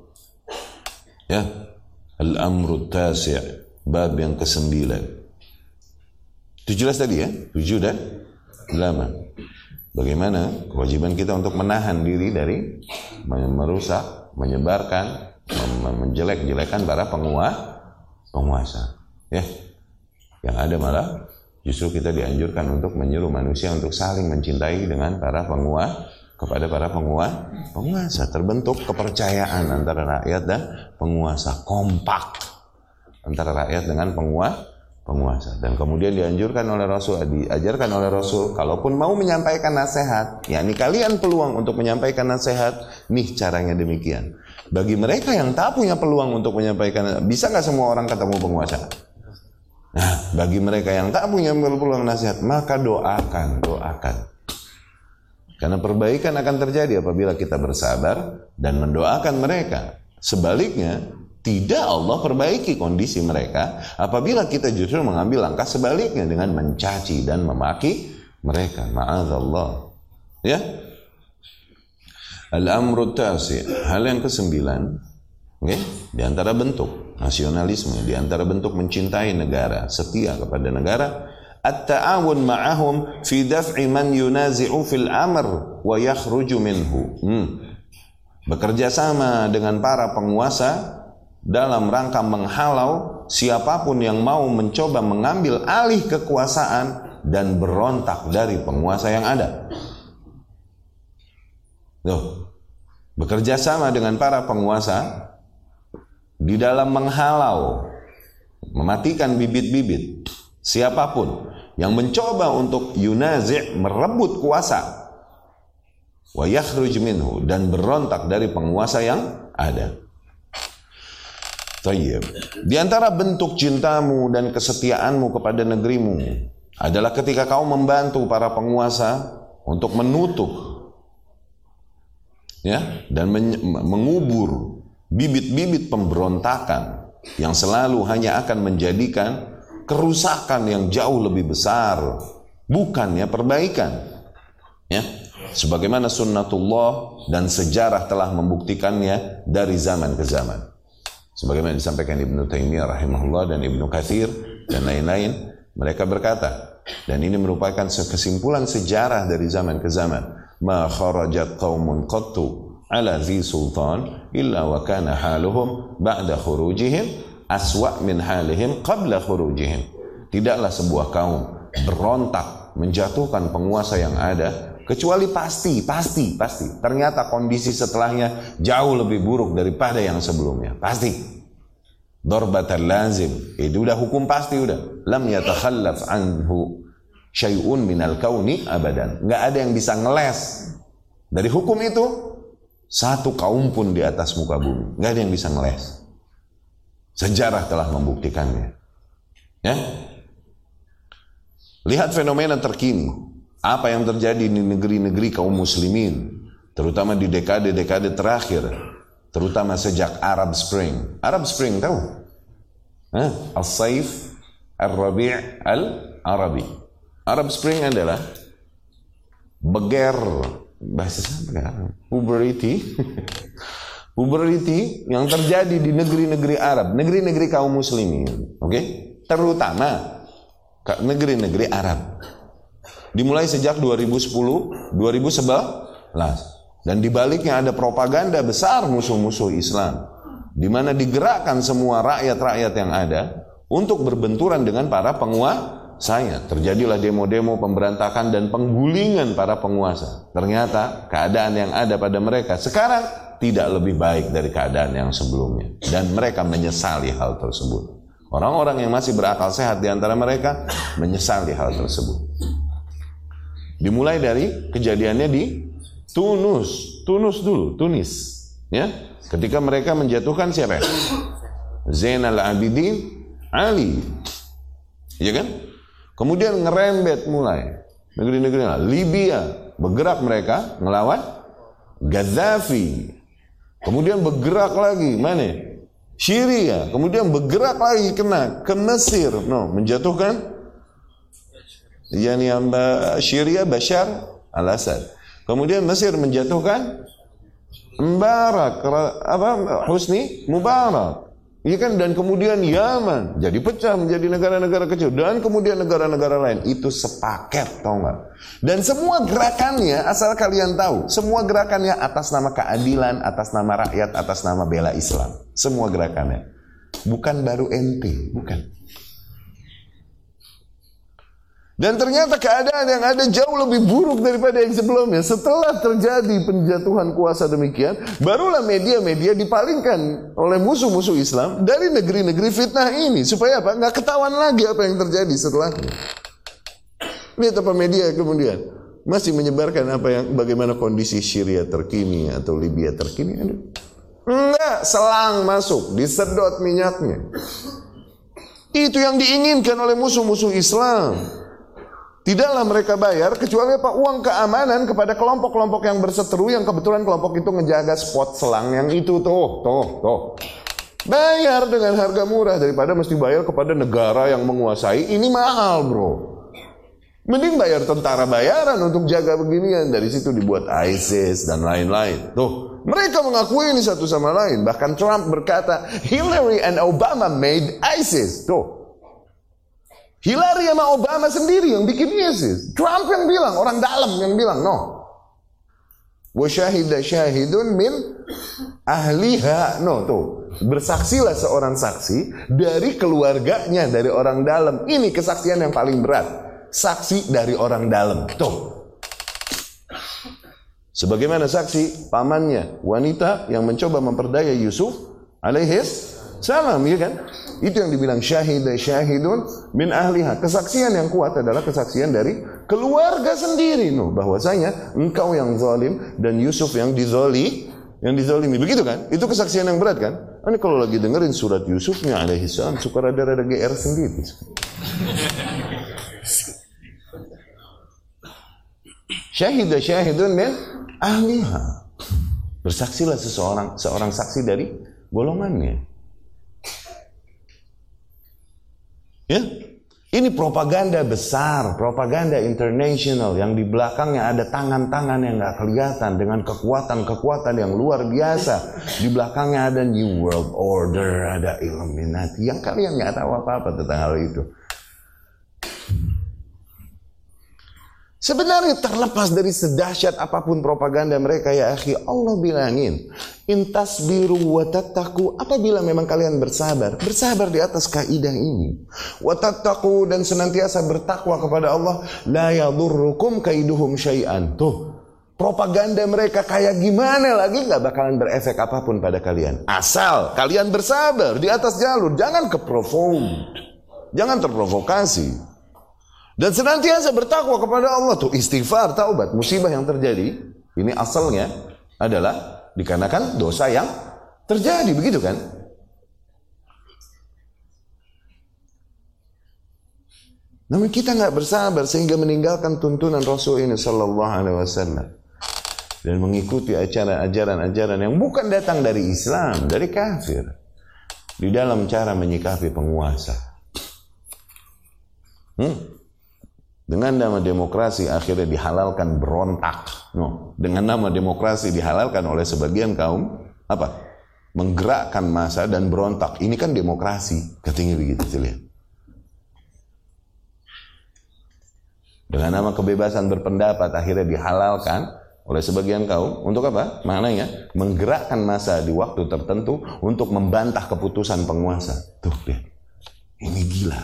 Ya. Al-amru tasi' bab yang kesembilan. Jelas tadi ya, tujuh dan delapan. Bagaimana kewajiban kita untuk menahan diri dari merusak, menyebarkan, menjelek-jelekan para penguasa, penguasa. Ya, yang ada malah justru kita dianjurkan untuk menyuruh manusia untuk saling mencintai dengan para penguasa kepada para penguasa, penguasa terbentuk kepercayaan antara rakyat dan penguasa kompak antara rakyat dengan penguasa penguasa. Dan kemudian dianjurkan oleh Rasul diajarkan oleh Rasul kalaupun mau menyampaikan nasihat yakni kalian peluang untuk menyampaikan nasihat nih caranya demikian. Bagi mereka yang tak punya peluang untuk menyampaikan bisa nggak semua orang ketemu penguasa? Nah bagi mereka yang tak punya peluang nasihat maka doakan doakan karena perbaikan akan terjadi apabila kita bersabar dan mendoakan mereka. Sebaliknya, tidak Allah perbaiki kondisi mereka apabila kita justru mengambil langkah sebaliknya dengan mencaci dan memaki mereka. Ma'adzallah. Ya. Al-amru. Hal yang kesembilan. Okay? Di antara bentuk nasionalisme, di antara bentuk mencintai negara, setia kepada negara, at-ta'awun ma'ahum fi daf'i man yunazi'u fil amr wa yakhruju minhu. Hmm. Bekerja sama dengan para penguasa dalam rangka menghalau siapa pun yang mau mencoba mengambil alih kekuasaan dan berontak dari penguasa yang ada. Tuh. Bekerja sama dengan para penguasa di dalam menghalau, mematikan bibit-bibit siapa pun yang mencoba untuk yunazi' merebut kuasa wa minhu dan berontak dari penguasa yang ada. Tayyib. Di antara bentuk cintamu dan kesetiaanmu kepada negerimu adalah ketika kau membantu para penguasa untuk menutup ya dan mengubur bibit-bibit pemberontakan yang selalu hanya akan menjadikan kerusakan yang jauh lebih besar, bukannya perbaikan. Ya, sebagaimana sunnatullah dan sejarah telah membuktikannya dari zaman ke zaman. Sebagaimana disampaikan Ibnu Taimiyah rahimahullah dan Ibnu Katsir dan lain-lain, mereka berkata, dan ini merupakan kesimpulan sejarah dari zaman ke zaman. Ma kharajat qaumun qattu ala zi sultan illa wa kana haluhum ba'da khurujihim aswa min halihim qabla khurujihim. Tidaklah sebuah kaum berontak menjatuhkan penguasa yang ada kecuali pasti, pasti, pasti. Ternyata kondisi setelahnya jauh lebih buruk daripada yang sebelumnya. Pasti. Dorbatan lazim. Itu udah hukum pasti udah. Lam yatakhallaf anhu syai'un minal kauni abadan. Nggak ada yang bisa ngeles dari hukum itu satu kaum pun di atas muka bumi. Nggak ada yang bisa ngeles. Sejarah telah membuktikannya. Ya. Lihat fenomena terkini. Apa yang terjadi di negeri-negeri kaum muslimin. Terutama di dekade-dekade terakhir. terutama sejak Arab Spring. Arab Spring tahu? Al-Saif Al-Rabi' Al-Arabi. Arab Spring adalah beger bahasa apa? Puberty. Puberty yang terjadi di negeri-negeri Arab, negeri-negeri kaum muslimin, oke? Okay? Terutama negeri-negeri Arab. Dimulai sejak 2010, 2011. Dan di baliknya ada propaganda besar musuh-musuh Islam. Di mana digerakkan semua rakyat-rakyat yang ada untuk berbenturan dengan para penguasanya. Terjadilah demo-demo pemberantakan dan penggulingan para penguasa. Ternyata keadaan yang ada pada mereka sekarang tidak lebih baik dari keadaan yang sebelumnya. Dan mereka menyesali hal tersebut. Orang-orang yang masih berakal sehat di antara mereka menyesali hal tersebut. Dimulai dari kejadiannya di Tunus, Tunus dulu, Tunis, ya. Ketika mereka menjatuhkan siapa? Zainal Abidin Ali. Ya kan? Kemudian ngerembet mulai negeri-negeri Libya bergerak mereka melawan Gaddafi. Kemudian bergerak lagi mana? Syria. Kemudian bergerak lagi kena ke Mesir, no, menjatuhkan yani Syria Bashar al-Assad. Kemudian Mesir menjatuhkan Mubarak, apa Husni Mubarak. Iya kan dan kemudian Yaman jadi pecah menjadi negara-negara kecil dan kemudian negara-negara lain itu sepaket tau nggak? Dan semua gerakannya asal kalian tahu semua gerakannya atas nama keadilan, atas nama rakyat, atas nama bela Islam. Semua gerakannya bukan baru ente, bukan. Dan ternyata keadaan yang ada jauh lebih buruk daripada yang sebelumnya. Setelah terjadi penjatuhan kuasa demikian, barulah media-media dipalingkan oleh musuh-musuh Islam dari negeri-negeri fitnah ini. Supaya apa? Nggak ketahuan lagi apa yang terjadi setelahnya. Lihat apa media kemudian masih menyebarkan apa yang bagaimana kondisi Syria terkini atau Libya terkini. Enggak, selang masuk, disedot minyaknya. Itu yang diinginkan oleh musuh-musuh Islam. Tidaklah mereka bayar kecuali apa uang keamanan kepada kelompok-kelompok yang berseteru yang kebetulan kelompok itu ngejaga spot selang yang itu tuh, tuh, tuh. Bayar dengan harga murah daripada mesti bayar kepada negara yang menguasai. Ini mahal, Bro. Mending bayar tentara bayaran untuk jaga beginian. Dari situ dibuat ISIS dan lain-lain. Tuh, mereka mengakui ini satu sama lain. Bahkan Trump berkata, Hillary and Obama made ISIS. Tuh, Hillary sama Obama sendiri yang bikin ISIS. Trump yang bilang, orang dalam yang bilang, no. Wa syahida syahidun min ahliha. No, tuh. Bersaksilah seorang saksi dari keluarganya, dari orang dalam. Ini kesaksian yang paling berat. Saksi dari orang dalam. Tuh. Sebagaimana saksi pamannya wanita yang mencoba memperdaya Yusuf alaihis salam, ya kan? Itu yang dibilang syahid syahidun min ahliha. Kesaksian yang kuat adalah kesaksian dari keluarga sendiri. No, bahwasanya engkau yang zalim dan Yusuf yang dizoli, yang dizolimi. Begitu kan? Itu kesaksian yang berat kan? Ini kalau lagi dengerin surat Yusufnya alaihi salam suka rada-rada GR sendiri. Syahid syahidun min ahliha. Bersaksilah seseorang seorang saksi dari golongannya. Ya? Ini propaganda besar, propaganda internasional yang di belakangnya ada tangan-tangan yang nggak kelihatan dengan kekuatan-kekuatan yang luar biasa. Di belakangnya ada New World Order, ada Illuminati yang kalian nggak tahu apa-apa tentang hal itu. Sebenarnya terlepas dari sedahsyat apa pun propaganda mereka ya akhi, Allah bilangin, intas biru watataku apabila memang kalian bersabar, bersabar di atas kaidah ini. Watataku dan senantiasa bertakwa kepada Allah, la yadurrukum kaiduhum syai'an. Tuh, propaganda mereka kayak gimana lagi nggak bakalan berefek apa pun pada kalian. Asal kalian bersabar di atas jalur, jangan keprovoked. Jangan terprovokasi. Dan senantiasa bertakwa kepada Allah tuh istighfar, taubat, musibah yang terjadi ini asalnya adalah dikarenakan dosa yang terjadi begitu kan? Namun kita nggak bersabar sehingga meninggalkan tuntunan Rasul ini Sallallahu Alaihi Wasallam. dan mengikuti ajaran-ajaran yang bukan datang dari Islam, dari kafir. Di dalam cara menyikapi penguasa. Hmm? Dengan nama demokrasi akhirnya dihalalkan berontak. No. Dengan nama demokrasi dihalalkan oleh sebagian kaum apa? Menggerakkan masa dan berontak. Ini kan demokrasi, katanya begitu lihat. Dengan nama kebebasan berpendapat akhirnya dihalalkan oleh sebagian kaum untuk apa? Maknanya menggerakkan masa di waktu tertentu untuk membantah keputusan penguasa. Tuh lihat. Ini gila.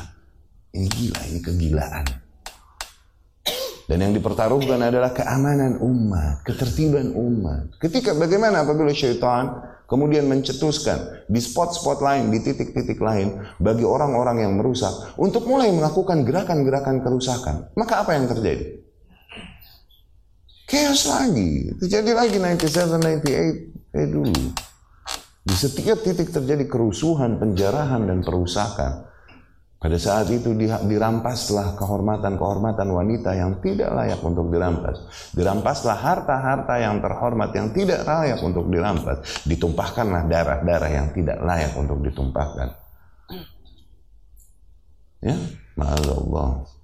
Ini gila, ini kegilaan. Dan yang dipertaruhkan adalah keamanan umat, ketertiban umat. Ketika bagaimana apabila syaitan kemudian mencetuskan di spot-spot lain, di titik-titik lain bagi orang-orang yang merusak untuk mulai melakukan gerakan-gerakan kerusakan. Maka apa yang terjadi? Chaos lagi. Terjadi lagi 97, 98 eh dulu. Di setiap titik terjadi kerusuhan, penjarahan, dan perusakan. Pada saat itu dirampaslah kehormatan-kehormatan wanita yang tidak layak untuk dirampas. Dirampaslah harta-harta yang terhormat yang tidak layak untuk dirampas. Ditumpahkanlah darah-darah yang tidak layak untuk ditumpahkan. Ya, Allah.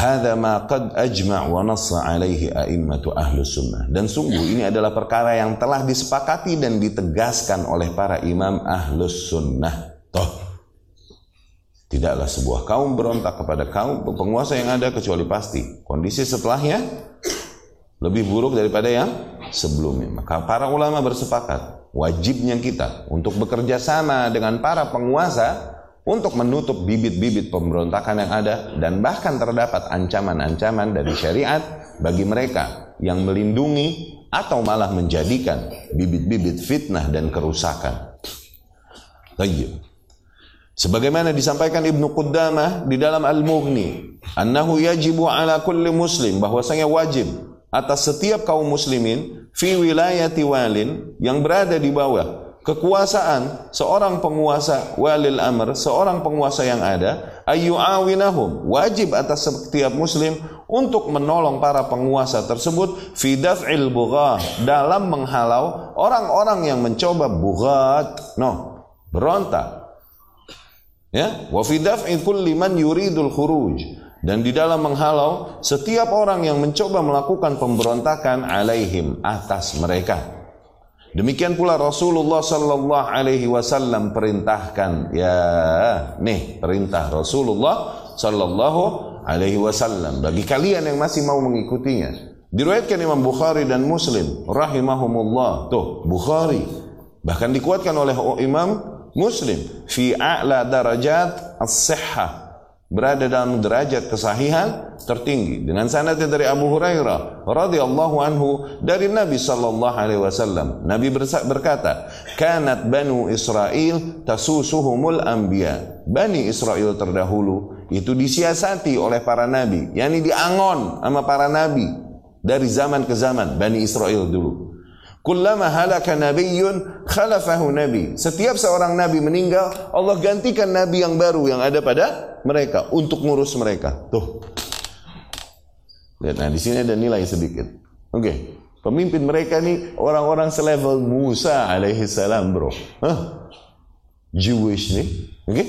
Hada ma qad ajma' wa nassa alaihi a'immatu ahlu sunnah. Dan sungguh ini adalah perkara yang telah disepakati dan ditegaskan oleh para imam ahlus sunnah. Toh, tidaklah sebuah kaum berontak kepada kaum penguasa yang ada kecuali pasti kondisi setelahnya lebih buruk daripada yang sebelumnya. Maka para ulama bersepakat wajibnya kita untuk bekerja sama dengan para penguasa untuk menutup bibit-bibit pemberontakan yang ada dan bahkan terdapat ancaman-ancaman dari syariat bagi mereka yang melindungi atau malah menjadikan bibit-bibit fitnah dan kerusakan. Tayyib. Sebagaimana disampaikan Ibnu Qudamah di dalam Al-Mughni, annahu yajibu ala kulli muslim bahwasanya wajib atas setiap kaum muslimin fi wilayati walin yang berada di bawah kekuasaan seorang penguasa walil amr, seorang penguasa yang ada, ayyu'awinahum, wajib atas setiap muslim untuk menolong para penguasa tersebut fi daf'il bughah, dalam menghalau orang-orang yang mencoba bughat, no, berontak. Ya, wa fi daf'i kulli man yuridul khuruj dan di dalam menghalau setiap orang yang mencoba melakukan pemberontakan alaihim atas mereka. Demikian pula Rasulullah sallallahu alaihi wasallam perintahkan ya nih perintah Rasulullah sallallahu alaihi wasallam bagi kalian yang masih mau mengikutinya. Diriwayatkan Imam Bukhari dan Muslim rahimahumullah. Tuh Bukhari bahkan dikuatkan oleh Imam Muslim fi a'la darajat as-sihhah berada dalam derajat kesahihan tertinggi. Dengan sanadnya dari Abu Hurairah radhiyallahu anhu dari Nabi sallallahu alaihi wasallam Nabi berkata kanat banu Israel tasusuhumul anbiya. Bani Israel terdahulu itu disiasati oleh para nabi yakni diangon sama para nabi dari zaman ke zaman Bani Israel dulu Kullama halaka nabiyyun khalafahu nabi. Setiap seorang nabi meninggal, Allah gantikan nabi yang baru yang ada pada mereka untuk ngurus mereka. Tuh. Lihat, nah di sini ada nilai sedikit. Oke. Okay. Pemimpin mereka nih orang-orang selevel Musa alaihi salam, Bro. Hah? Jewish nih. Oke? Okay?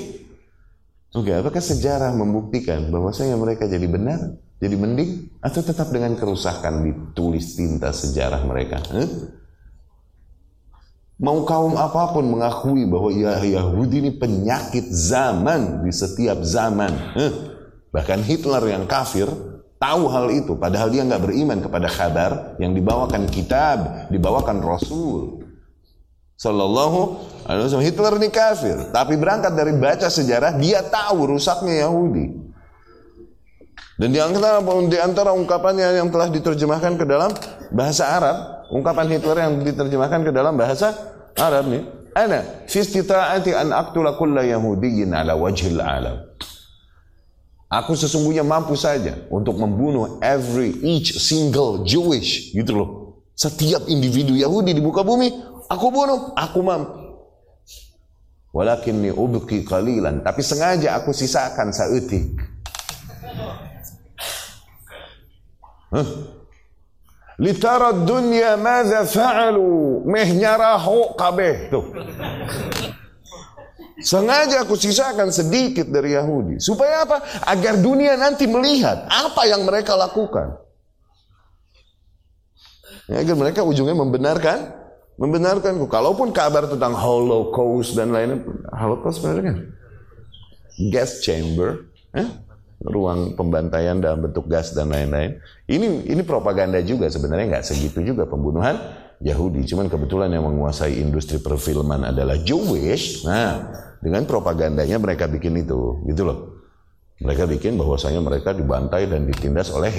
Oke, okay, apakah sejarah membuktikan bahwasanya mereka jadi benar, jadi mending atau tetap dengan kerusakan ditulis tinta sejarah mereka? Huh? Mau kaum apa pun mengakui bahwa ya Yahudi ini penyakit zaman di setiap zaman. Eh, bahkan Hitler yang kafir tahu hal itu. Padahal dia nggak beriman kepada kabar yang dibawakan kitab, dibawakan Rasul. Sallallahu alaihi wasallam. Hitler ini kafir. Tapi berangkat dari baca sejarah, dia tahu rusaknya Yahudi. Dan di antara, di antara ungkapannya yang telah diterjemahkan ke dalam bahasa Arab, ungkapan Hitler yang diterjemahkan ke dalam bahasa Arab nih. Ana fi istita'ati an aqtula kulla yahudiyyin ala wajhil alam. Aku sesungguhnya mampu saja untuk membunuh every each single Jewish gitu loh. Setiap individu Yahudi di muka bumi aku bunuh, aku mampu. Walakinni ubqi qalilan, tapi sengaja aku sisakan saeutik. Litara dunya madza fa'alu meh nyaraho kabeh tuh. Sengaja aku sisakan sedikit dari Yahudi. Supaya apa? Agar dunia nanti melihat apa yang mereka lakukan. Ya, agar mereka ujungnya membenarkan membenarkanku. Kalaupun kabar tentang Holocaust dan lainnya, Holocaust sebenarnya kan gas chamber, eh? Ruang pembantaian dalam bentuk gas dan lain-lain. Ini ini propaganda juga sebenarnya nggak segitu juga pembunuhan Yahudi. Cuman kebetulan yang menguasai industri perfilman adalah Jewish. Nah, dengan propagandanya mereka bikin itu, gitu loh. Mereka bikin bahwasanya mereka dibantai dan ditindas oleh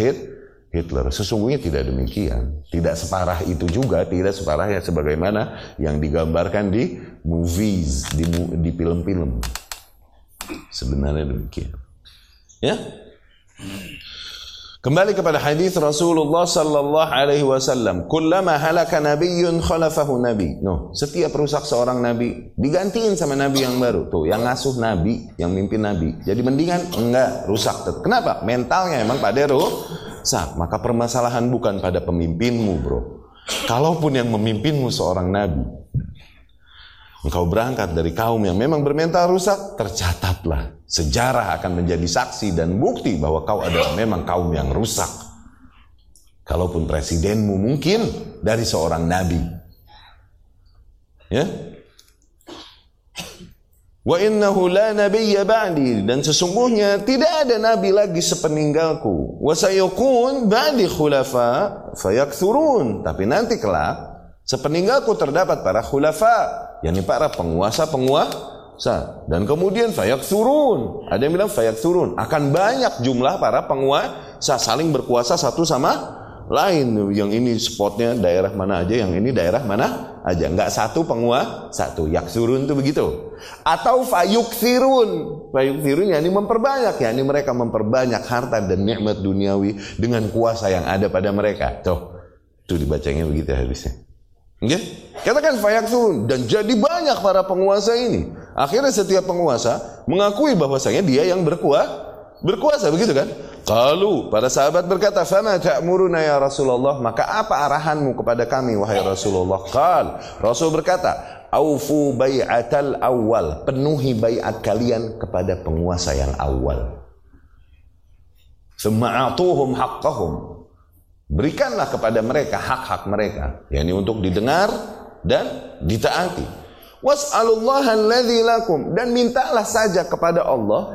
Hitler. Sesungguhnya tidak demikian. Tidak separah itu juga, tidak separah ya sebagaimana yang digambarkan di movies, di di film-film. Sebenarnya demikian. Ya. Kembali kepada hadis Rasulullah sallallahu alaihi wasallam, "Kullama halaka nabiyyun khalafahu nabi." No, setiap rusak seorang nabi digantiin sama nabi yang baru. Tuh, yang ngasuh nabi, yang mimpin nabi. Jadi mendingan enggak rusak. Kenapa? Mentalnya emang pada rusak. Maka permasalahan bukan pada pemimpinmu, Bro. Kalaupun yang memimpinmu seorang nabi, engkau berangkat dari kaum yang memang bermental rusak, tercatatlah. Sejarah akan menjadi saksi dan bukti bahwa kau adalah memang kaum yang rusak. Kalaupun presidenmu mungkin dari seorang nabi. Ya? Wa innahu la nabiyya ba'di dan sesungguhnya tidak ada nabi lagi sepeninggalku. Wa sayakun ba'di khulafa fayakthurun. Tapi nanti kelak sepeninggalku terdapat para khulafa yakni para penguasa-penguasa. Dan kemudian fayak turun ada yang bilang fayak turun akan banyak jumlah para penguasa saling berkuasa satu sama lain. Yang ini spotnya daerah mana aja yang ini daerah mana aja. Nggak satu penguasa satu. Yak turun itu begitu. Atau fayuk firun fayuk firun ini memperbanyak. Ya ini mereka memperbanyak harta dan nikmat duniawi dengan kuasa yang ada pada mereka. Tuh. Itu dibacanya begitu habisnya Okay? Katakan fayaksun dan jadi banyak para penguasa ini. Akhirnya setiap penguasa mengakui bahwasanya dia yang berkuasa, berkuasa begitu kan? Kalau para sahabat berkata, "Fama ta'muruna ya Rasulullah?" Maka apa arahanmu kepada kami wahai Rasulullah? Qal, Rasul berkata, "Aufu bai'atal awal." Penuhi baiat kalian kepada penguasa yang awal. Summa atuhum haqqahum. Berikanlah kepada mereka hak-hak mereka, yakni untuk didengar dan ditaati. Dan mintalah saja kepada Allah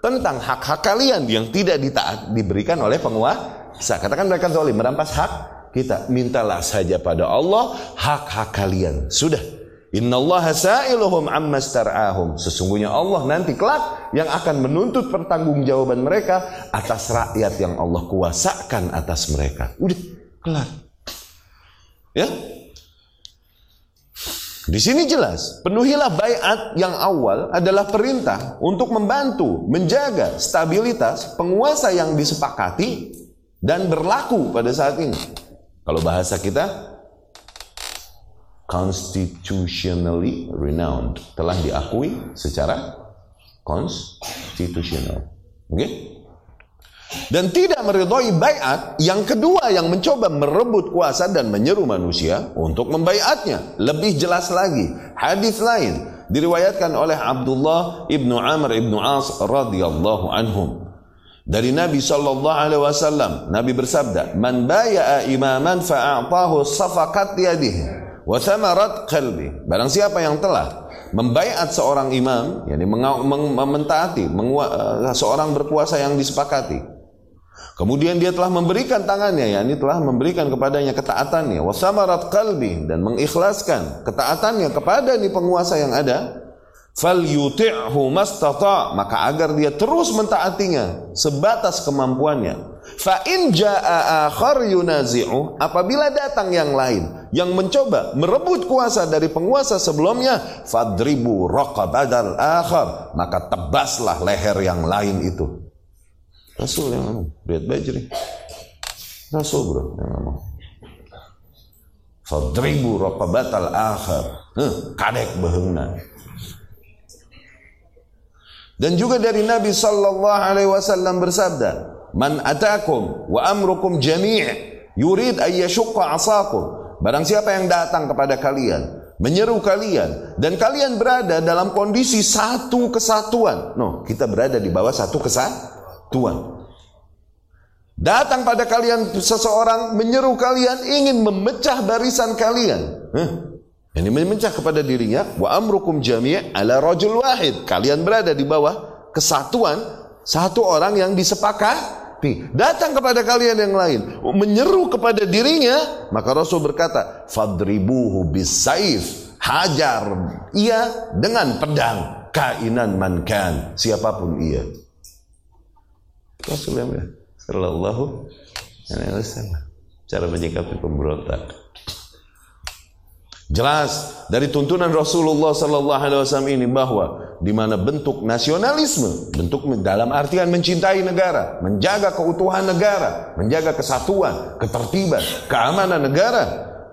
tentang hak-hak kalian yang tidak ditaat diberikan oleh penguasa. Katakan mereka zalim merampas hak kita. Mintalah saja pada Allah hak-hak kalian. Sudah. Innallaha sa'iluhum amma star'ahum. Sesungguhnya Allah nanti kelak yang akan menuntut pertanggungjawaban mereka atas rakyat yang Allah kuasakan atas mereka. Udah, kelar. Ya? Di sini jelas, penuhilah bayat yang awal adalah perintah untuk membantu menjaga stabilitas penguasa yang disepakati dan berlaku pada saat ini. Kalau bahasa kita, constitutionally renowned, telah diakui secara konstitusional. Oke? Okay? Dan tidak meridhoi bayat yang kedua yang mencoba merebut kuasa dan menyeru manusia untuk membayatnya. Lebih jelas lagi, hadis lain diriwayatkan oleh Abdullah ibnu Amr ibnu As radhiyallahu anhum. Dari Nabi sallallahu alaihi wasallam, Nabi bersabda, "Man baya'a imaman fa'atahu safaqat yadihi." Wa thamarat qalbi. Barang siapa yang telah membaiat seorang imam, yakni mentaati uh, seorang berpuasa yang disepakati. Kemudian dia telah memberikan tangannya, yakni telah memberikan kepadanya ketaatannya, wasamarat qalbi. Dan mengikhlaskan ketaatannya kepada ni penguasa yang ada, fal yuti'hu mastata' maka agar dia terus mentaatinya sebatas kemampuannya. Fa in jaa yunazi'u, apabila datang yang lain yang mencoba merebut kuasa dari penguasa sebelumnya, fadribu raqabadal akhar, maka tebaslah leher yang lain itu. Rasul yang ngomong, lihat bajri. Rasul bro yang ngomong. Fadribu raqabatal akhar. Huh, kadek beheungna. Dan juga dari Nabi sallallahu alaihi wasallam bersabda, man atakum wa amrukum jami' yurid ay yashqa asakum. Barang siapa yang datang kepada kalian, menyeru kalian dan kalian berada dalam kondisi satu kesatuan. No, kita berada di bawah satu kesatuan. Datang pada kalian seseorang menyeru kalian ingin memecah barisan kalian. Huh? Ini memecah kepada dirinya wa amrukum jami' ala rajul wahid. Kalian berada di bawah kesatuan satu orang yang disepakati. Datang kepada kalian yang lain menyeru kepada dirinya, maka Rasul berkata, "Fadribuhu bisaif." Hajar ia dengan pedang kainan mankan siapa pun ia. Rasul yang. Cara menyikapi pemberontak. Jelas dari tuntunan Rasulullah Sallallahu Alaihi Wasallam ini bahwa di mana bentuk nasionalisme, bentuk dalam artian mencintai negara, menjaga keutuhan negara, menjaga kesatuan, ketertiban, keamanan negara,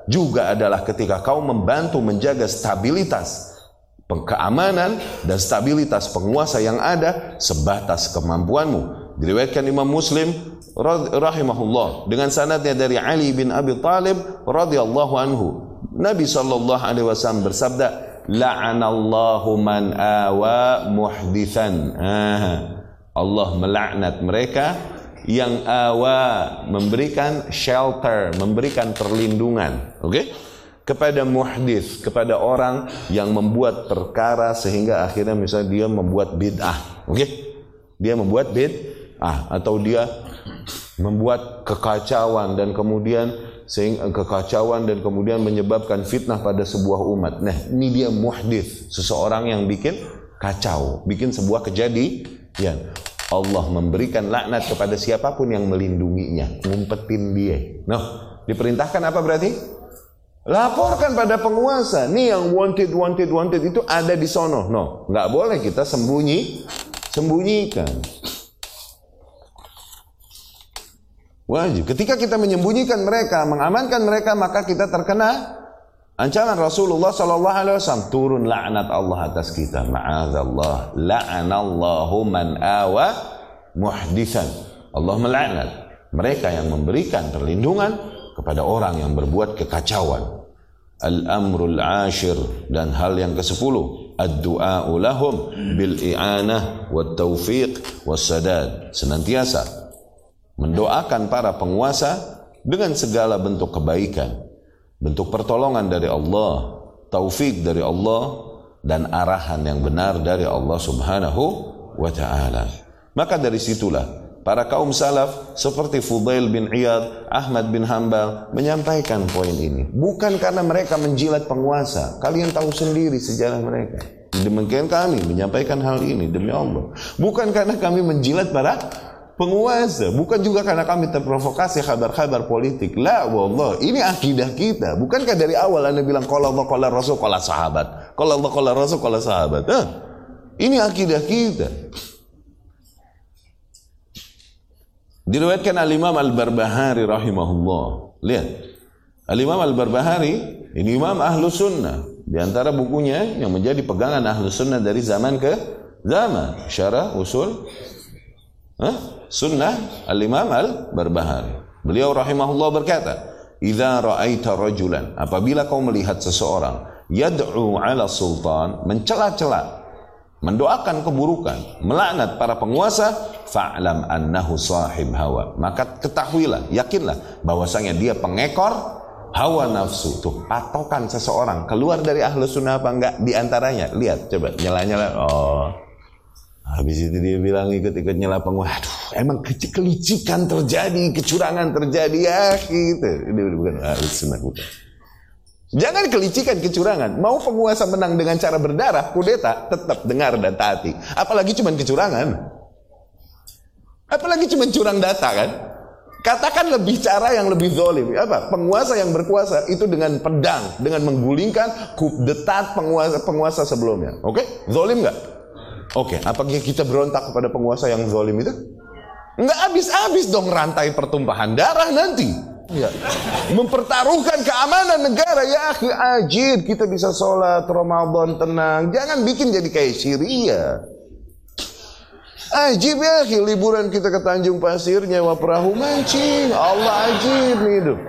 juga adalah ketika kau membantu menjaga stabilitas keamanan dan stabilitas penguasa yang ada sebatas kemampuanmu Diriwayatkan Imam Muslim rahimahullah dengan sanadnya dari Ali bin Abi Talib radhiyallahu anhu. Nabi sallallahu alaihi wasallam bersabda, "La'anallahu man awa muhdithan." Allah melaknat mereka yang awa memberikan shelter, memberikan perlindungan. Oke? Okay? Kepada muhdith, kepada orang yang membuat perkara sehingga akhirnya misalnya dia membuat bid'ah. Oke? Okay? Dia membuat bid ah atau dia membuat kekacauan dan kemudian sehingga kekacauan dan kemudian menyebabkan fitnah pada sebuah umat. Nah, ini dia muhdith, seseorang yang bikin kacau, bikin sebuah kejadian. Allah memberikan laknat kepada siapa pun yang melindunginya, ngumpetin dia. Nah, diperintahkan apa berarti? Laporkan pada penguasa. Nih yang wanted, wanted, wanted itu ada di sono. No, nggak boleh kita sembunyi, sembunyikan. Wajib. Ketika kita menyembunyikan mereka, mengamankan mereka, maka kita terkena ancaman Rasulullah sallallahu alaihi wasallam turun laknat Allah atas kita. Ma'adzallah. La'anallahu man awa muhdisan. Allah melaknat mereka yang memberikan perlindungan kepada orang yang berbuat kekacauan. Al-amrul ashir dan hal yang ke-10 ad-du'a'u lahum bil i'anah wat taufiq was sadad senantiasa mendoakan para penguasa dengan segala bentuk kebaikan, bentuk pertolongan dari Allah, taufik dari Allah dan arahan yang benar dari Allah Subhanahu wa taala. Maka dari situlah para kaum salaf seperti Fudail bin Iyad, Ahmad bin Hambal menyampaikan poin ini. Bukan karena mereka menjilat penguasa. Kalian tahu sendiri sejarah mereka. Demikian kami menyampaikan hal ini demi Allah. Bukan karena kami menjilat para penguasa, bukan juga karena kami terprovokasi kabar-kabar politik. La wallah, ini akidah kita. Bukankah dari awal Anda bilang kalau Allah, kalau Rasul, kalau sahabat. Kalau Allah, kalau Rasul, kalau sahabat. Hah? Ini akidah kita. Diriwayatkan Al-Imam Al-Barbahari rahimahullah. Lihat. Al-Imam Al-Barbahari ini imam ahlu sunnah. Di antara bukunya yang menjadi pegangan ahlu sunnah dari zaman ke zaman. Syarah usul Hah? Sunnah Al-Imam Al-Barbahari. Beliau rahimahullah berkata, "Idza ra'aita rajulan, apabila kau melihat seseorang yad'u 'ala sultan, mencela-cela, mendoakan keburukan, melaknat para penguasa, fa'lam annahu sahib hawa." Maka ketahuilah, yakinlah bahwasanya dia pengekor hawa nafsu. Tuh, patokan seseorang keluar dari ahlu sunnah apa enggak di antaranya. Lihat, coba nyala-nyala. Oh, Habis itu dia bilang ikut-ikut nyela penguasa. Aduh, emang kelicikan terjadi, kecurangan terjadi ya gitu. Ini bukan sunnah bukan. Jangan kelicikan kecurangan. Mau penguasa menang dengan cara berdarah, kudeta, tetap dengar dan taati. Apalagi cuma kecurangan. Apalagi cuma curang data kan. Katakan lebih cara yang lebih zolim. Apa? Penguasa yang berkuasa itu dengan pedang, dengan menggulingkan kudeta penguasa penguasa sebelumnya. Oke? Okay? Zolim nggak? Oke, okay, apakah kita berontak kepada penguasa yang zalim itu? Enggak habis-habis dong rantai pertumpahan darah nanti. Ya. Mempertaruhkan keamanan negara ya akhi ajid kita bisa sholat Ramadan tenang jangan bikin jadi kayak Syria Ajib ya, liburan kita ke Tanjung Pasir, nyewa perahu mancing. Allah ajib nih hidup.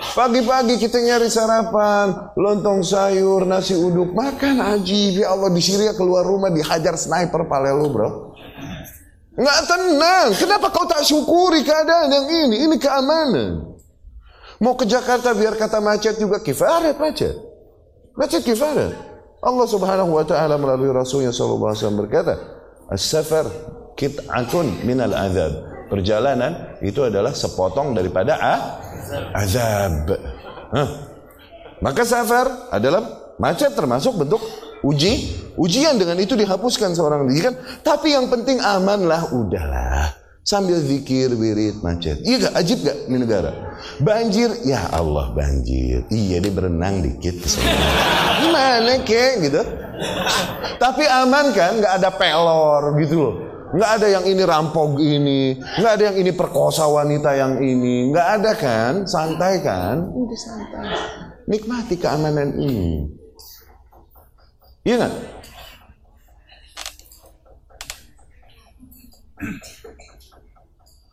Pagi-pagi kita nyari sarapan, lontong sayur, nasi uduk, makan ajib. Ya Allah di Syria keluar rumah dihajar sniper pale lu bro. Nggak tenang. Kenapa kau tak syukuri keadaan yang ini? Ini keamanan. Mau ke Jakarta biar kata macet juga kifarat macet. Macet kifarat. Allah Subhanahu wa taala melalui Rasulnya sallallahu alaihi wasallam berkata, "As-safar kit'atun minal azab." Perjalanan itu adalah sepotong daripada ah, azab. Hah. Maka safar adalah macet termasuk bentuk uji ujian dengan itu dihapuskan seorang diri kan? Tapi yang penting aman lah udahlah. Sambil zikir wirid macet. Iya gak ajib gak ini negara? Banjir? Ya Allah banjir. Iya dia berenang dikit gimana kek? Gitu. Tapi aman kan? Nggak ada pelor gitu loh nggak ada yang ini rampok ini nggak ada yang ini perkosa wanita yang ini. Nggak ada kan? Santai kan? Udah santai. Nikmati keamanan ini. Iya kan?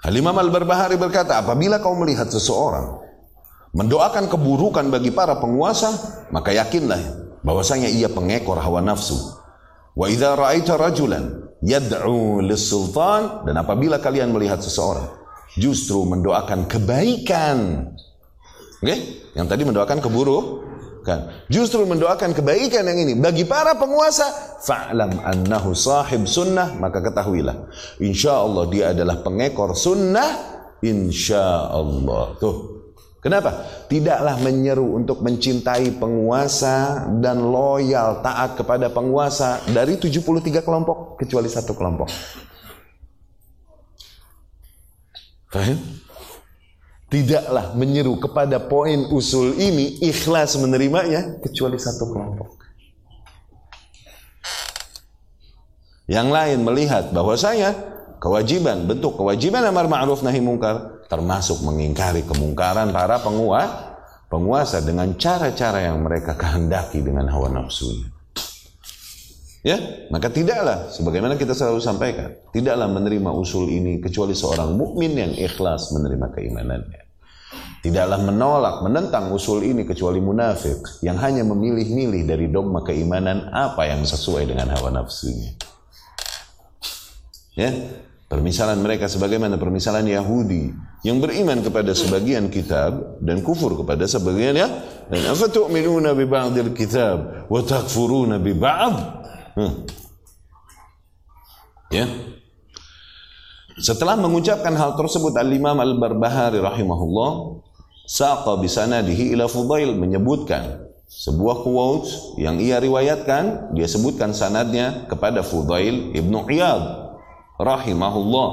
Halimah Al-Barbahari berkata, apabila kau melihat seseorang mendoakan keburukan bagi para penguasa, maka yakinlah bahwasanya ia pengekor hawa nafsu. Wa idza ra'aita rajulan yad'u lis-sultan dan apabila kalian melihat seseorang justru mendoakan kebaikan. Oke? Okay? Yang tadi mendoakan keburuk, Kan? Justru mendoakan kebaikan yang ini bagi para penguasa, fa'lam annahu sahib sunnah, maka ketahuilah, insya Allah dia adalah pengekor sunnah, insya Allah. Tuh, kenapa? Tidaklah menyeru untuk mencintai penguasa dan loyal taat kepada penguasa dari 73 kelompok kecuali satu kelompok. Fahim? tidaklah menyeru kepada poin usul ini ikhlas menerimanya kecuali satu kelompok. Yang lain melihat bahwa saya kewajiban bentuk kewajiban amar ma'ruf nahi mungkar termasuk mengingkari kemungkaran para penguasa penguasa dengan cara-cara yang mereka kehendaki dengan hawa nafsunya. Ya, maka tidaklah sebagaimana kita selalu sampaikan, tidaklah menerima usul ini kecuali seorang mukmin yang ikhlas menerima keimanannya. Tidaklah menolak, menentang usul ini kecuali munafik yang hanya memilih-milih dari dogma keimanan apa yang sesuai dengan hawa nafsunya. Ya, permisalan mereka sebagaimana permisalan Yahudi yang beriman kepada sebagian kitab dan kufur kepada sebagian ya dan afatu'minuna bi ba'dil kitab wa takfuruna bi ba'd Hmm. Ya. Setelah mengucapkan hal tersebut Al-Imam Al-Barbahari rahimahullah saqa bisanadihi ila Fudail menyebutkan sebuah quote yang ia riwayatkan dia sebutkan sanadnya kepada Fudail Ibnu Iyad rahimahullah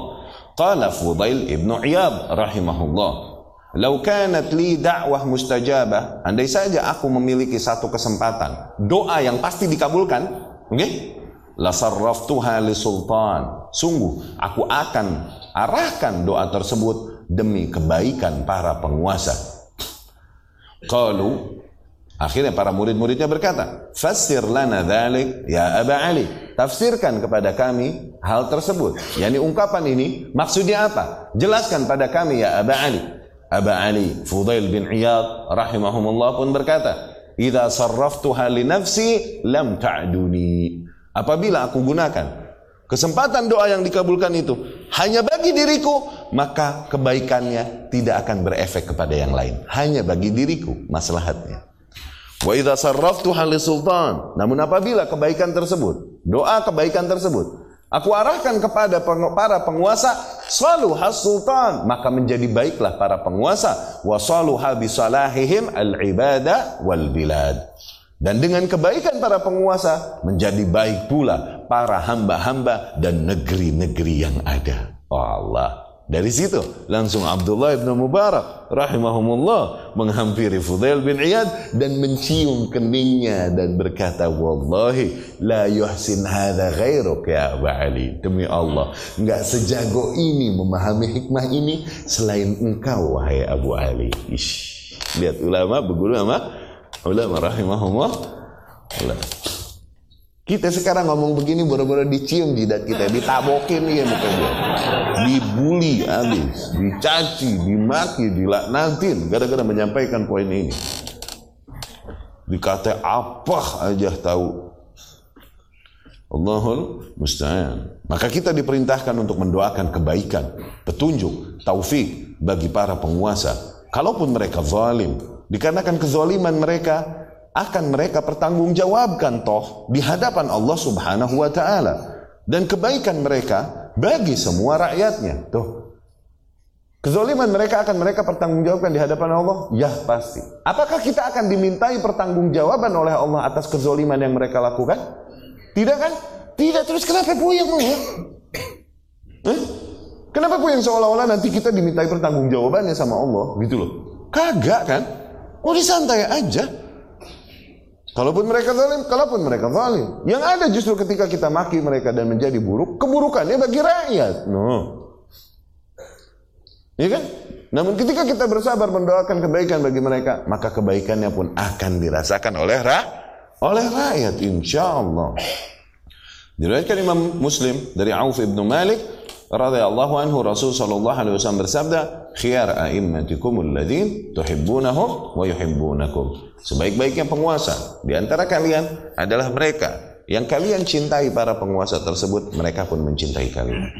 qala Fudail Ibnu Iyad rahimahullah Lau kanat li da'wah mustajabah andai saja aku memiliki satu kesempatan doa yang pasti dikabulkan Oke? Okay? Lasarraftuha li sultan. Sungguh aku akan arahkan doa tersebut demi kebaikan para penguasa. Qalu akhirnya para murid-muridnya berkata, "Fassir lana dzalik ya Aba Ali." Tafsirkan kepada kami hal tersebut. Yani ungkapan ini maksudnya apa? Jelaskan pada kami ya Aba Ali. Aba Ali Fudail bin Iyad rahimahumullah pun berkata, Idza sarraftuha li nafsi lam ta'duni. Apabila aku gunakan kesempatan doa yang dikabulkan itu hanya bagi diriku, maka kebaikannya tidak akan berefek kepada yang lain. Hanya bagi diriku maslahatnya. Wa idza sarraftuha li sultan. Namun apabila kebaikan tersebut, doa kebaikan tersebut Aku arahkan kepada para penguasa selalu has sultan maka menjadi baiklah para penguasa wa saluha bisalahihim al ibadah wal bilad dan dengan kebaikan para penguasa menjadi baik pula para hamba-hamba dan negeri-negeri yang ada. Oh Allah. Dari situ langsung Abdullah bin Mubarak rahimahumullah menghampiri Fudail bin Iyad dan mencium keningnya dan berkata wallahi la yuhsin hadza ghairuk ya Abu Ali. Demi Allah enggak sejago ini memahami hikmah ini selain engkau wahai Abu Ali. Ish. lihat ulama berguru sama ulama rahimahumullah Kita sekarang ngomong begini baru-baru dicium jidat kita, ditabokin dia muka dia. Dibully habis, dicaci, dimaki, dilaknatin gara-gara menyampaikan poin ini. Dikata apa aja tahu. Allahul musta'an. Maka kita diperintahkan untuk mendoakan kebaikan, petunjuk, taufik bagi para penguasa. Kalaupun mereka zalim, dikarenakan kezaliman mereka, akan mereka pertanggungjawabkan toh di hadapan Allah Subhanahu wa taala dan kebaikan mereka bagi semua rakyatnya. Tuh. Kezaliman mereka akan mereka pertanggungjawabkan di hadapan Allah? Ya pasti. Apakah kita akan dimintai pertanggungjawaban oleh Allah atas kezaliman yang mereka lakukan? Tidak kan? Tidak. Terus kenapa puyeng mau? Ya? Eh? Kenapa puyeng seolah-olah nanti kita dimintai pertanggungjawabannya sama Allah? Gitu loh. Kagak kan? Oh disantai aja. Kalaupun mereka zalim, kalaupun mereka zalim. Yang ada justru ketika kita maki mereka dan menjadi buruk, keburukannya bagi rakyat. No. Iya kan? Namun ketika kita bersabar mendoakan kebaikan bagi mereka, maka kebaikannya pun akan dirasakan oleh ra oleh rakyat insya Allah. Diriwayatkan Imam Muslim dari Auf ibnu Malik radhiyallahu anhu Rasul sallallahu alaihi wasallam bersabda, "Khiyar a'immatikum alladhin tuhibbunahum wa yuhibbunakum." Sebaik-baiknya penguasa di antara kalian adalah mereka yang kalian cintai para penguasa tersebut, mereka pun mencintai kalian.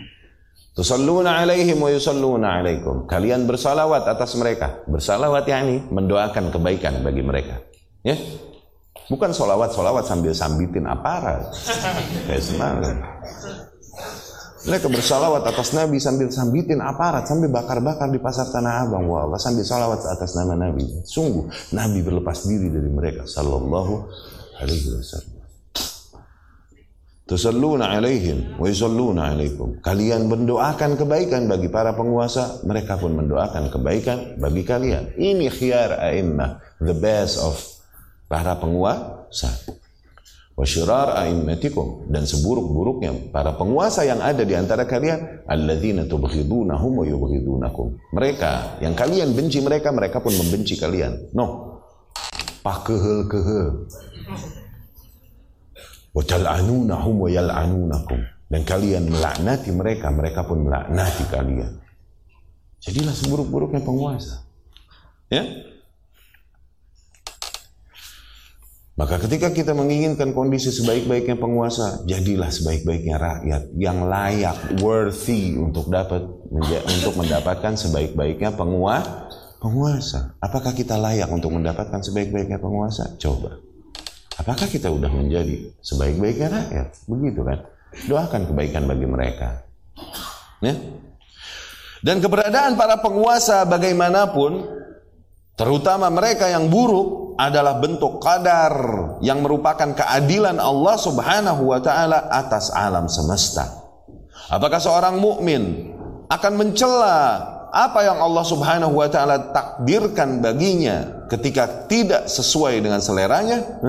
Tusalluna alaihim wa yusalluna alaikum. Kalian bersalawat atas mereka. Bersalawat yakni mendoakan kebaikan bagi mereka. Ya. Bukan solawat-solawat sambil sambitin aparat. Kayak semangat. Mereka bersalawat atas Nabi sambil sambitin aparat, sambil bakar-bakar di pasar Tanah Abang. Wah sambil salawat atas nama Nabi. Sungguh Nabi berlepas diri dari mereka. Sallallahu alaihi wasallam. Tusalluna alaihim wa yusalluna alaikum. Kalian mendoakan kebaikan bagi para penguasa, mereka pun mendoakan kebaikan bagi kalian. Ini khiyar a'immah, the best of para penguasa wasyirar a'immatikum dan seburuk-buruknya para penguasa yang ada di antara kalian alladzina tubghidunahum wa yubghidunakum. Mereka yang kalian benci mereka mereka pun membenci kalian. No. Pakehel-kehel. Wa tal'anunahum wa yal'anunakum. Dan kalian melaknati mereka mereka pun melaknati kalian. Jadilah seburuk-buruknya penguasa. Ya Maka ketika kita menginginkan kondisi sebaik-baiknya penguasa, jadilah sebaik-baiknya rakyat yang layak, worthy untuk dapat untuk mendapatkan sebaik-baiknya penguasa. Penguasa, apakah kita layak untuk mendapatkan sebaik-baiknya penguasa? Coba. Apakah kita sudah menjadi sebaik-baiknya rakyat? Begitu kan? Doakan kebaikan bagi mereka. Ya? Dan keberadaan para penguasa bagaimanapun, terutama mereka yang buruk, adalah bentuk qadar yang merupakan keadilan Allah Subhanahu wa taala atas alam semesta. Apakah seorang mukmin akan mencela apa yang Allah Subhanahu wa taala takdirkan baginya ketika tidak sesuai dengan seleranya?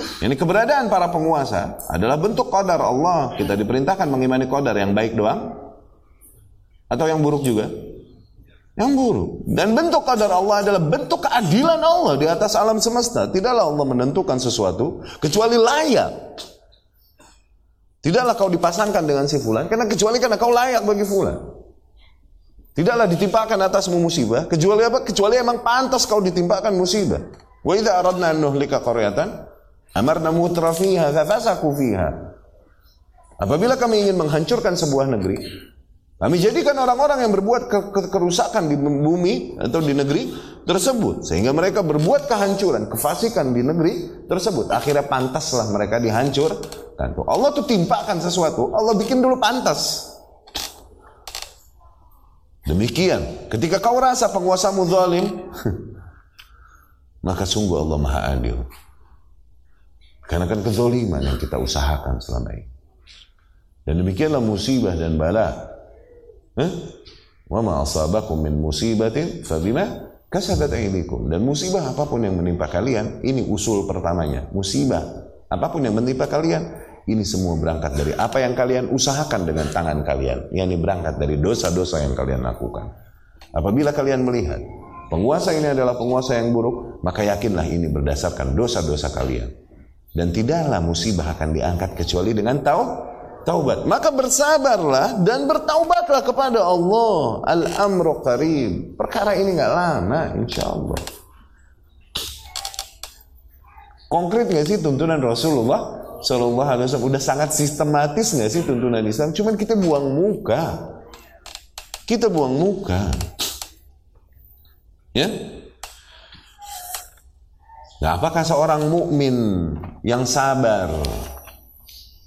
Ini keberadaan para penguasa adalah bentuk qadar Allah. Kita diperintahkan mengimani qadar yang baik doang atau yang buruk juga? Yang buruk. Dan bentuk qadar Allah adalah bentuk keadilan Allah di atas alam semesta. Tidaklah Allah menentukan sesuatu kecuali layak. Tidaklah kau dipasangkan dengan si fulan karena kecuali karena kau layak bagi fulan. Tidaklah ditimpakan atasmu musibah kecuali apa? Kecuali emang pantas kau ditimpakan musibah. Wa idza aradna an nuhlika qaryatan amarna mutrafiha fafasaku fiha. Apabila kami ingin menghancurkan sebuah negeri, kami jadikan orang-orang yang berbuat ke ke kerusakan di bumi atau di negeri tersebut sehingga mereka berbuat kehancuran, kefasikan di negeri tersebut. Akhirnya pantaslah mereka dihancurkan. Allah tuh timpakan sesuatu, Allah bikin dulu pantas. Demikian, ketika kau rasa penguasamu zalim, maka sungguh Allah Maha Adil. Karena kan kezoliman yang kita usahakan selama ini. Dan demikianlah musibah dan bala Wa ma asabakum min musibatin fabima kasabat aydikum. Dan musibah apa pun yang menimpa kalian, ini usul pertamanya. Musibah apa pun yang menimpa kalian, ini semua berangkat dari apa yang kalian usahakan dengan tangan kalian. Yang ini berangkat dari dosa-dosa yang kalian lakukan. Apabila kalian melihat penguasa ini adalah penguasa yang buruk, maka yakinlah ini berdasarkan dosa-dosa kalian. Dan tidaklah musibah akan diangkat kecuali dengan tau taubat. Maka bersabarlah dan bertaubatlah kepada Allah. Al-amru qarib. Perkara ini nggak lama insya Allah. Konkret nggak sih tuntunan Rasulullah Sallallahu Alaihi Wasallam? Udah sangat sistematis nggak sih tuntunan Islam? Cuman kita buang muka. Kita buang muka. Ya, Nah, apakah seorang mukmin yang sabar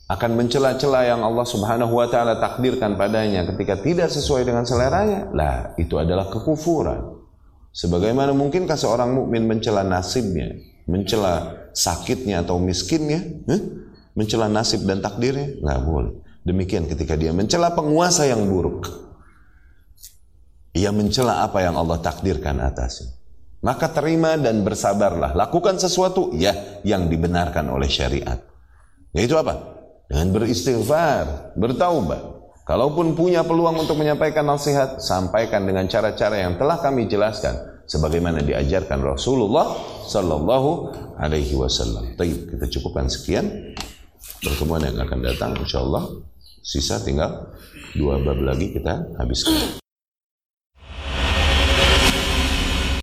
akan mencela-cela yang Allah Subhanahu wa taala takdirkan padanya ketika tidak sesuai dengan seleranya? Lah, itu adalah kekufuran. Sebagaimana mungkinkah seorang mukmin mencela nasibnya, mencela sakitnya atau miskinnya, eh? mencela nasib dan takdirnya? Nggak boleh. Demikian ketika dia mencela penguasa yang buruk. Ia mencela apa yang Allah takdirkan atasnya. Maka terima dan bersabarlah. Lakukan sesuatu ya yang dibenarkan oleh syariat. Yaitu apa? Dengan beristighfar, bertaubat. Kalaupun punya peluang untuk menyampaikan nasihat, sampaikan dengan cara-cara yang telah kami jelaskan sebagaimana diajarkan Rasulullah sallallahu alaihi wasallam. Baik, kita cukupkan sekian. Pertemuan yang akan datang insyaallah sisa tinggal dua bab lagi kita habiskan.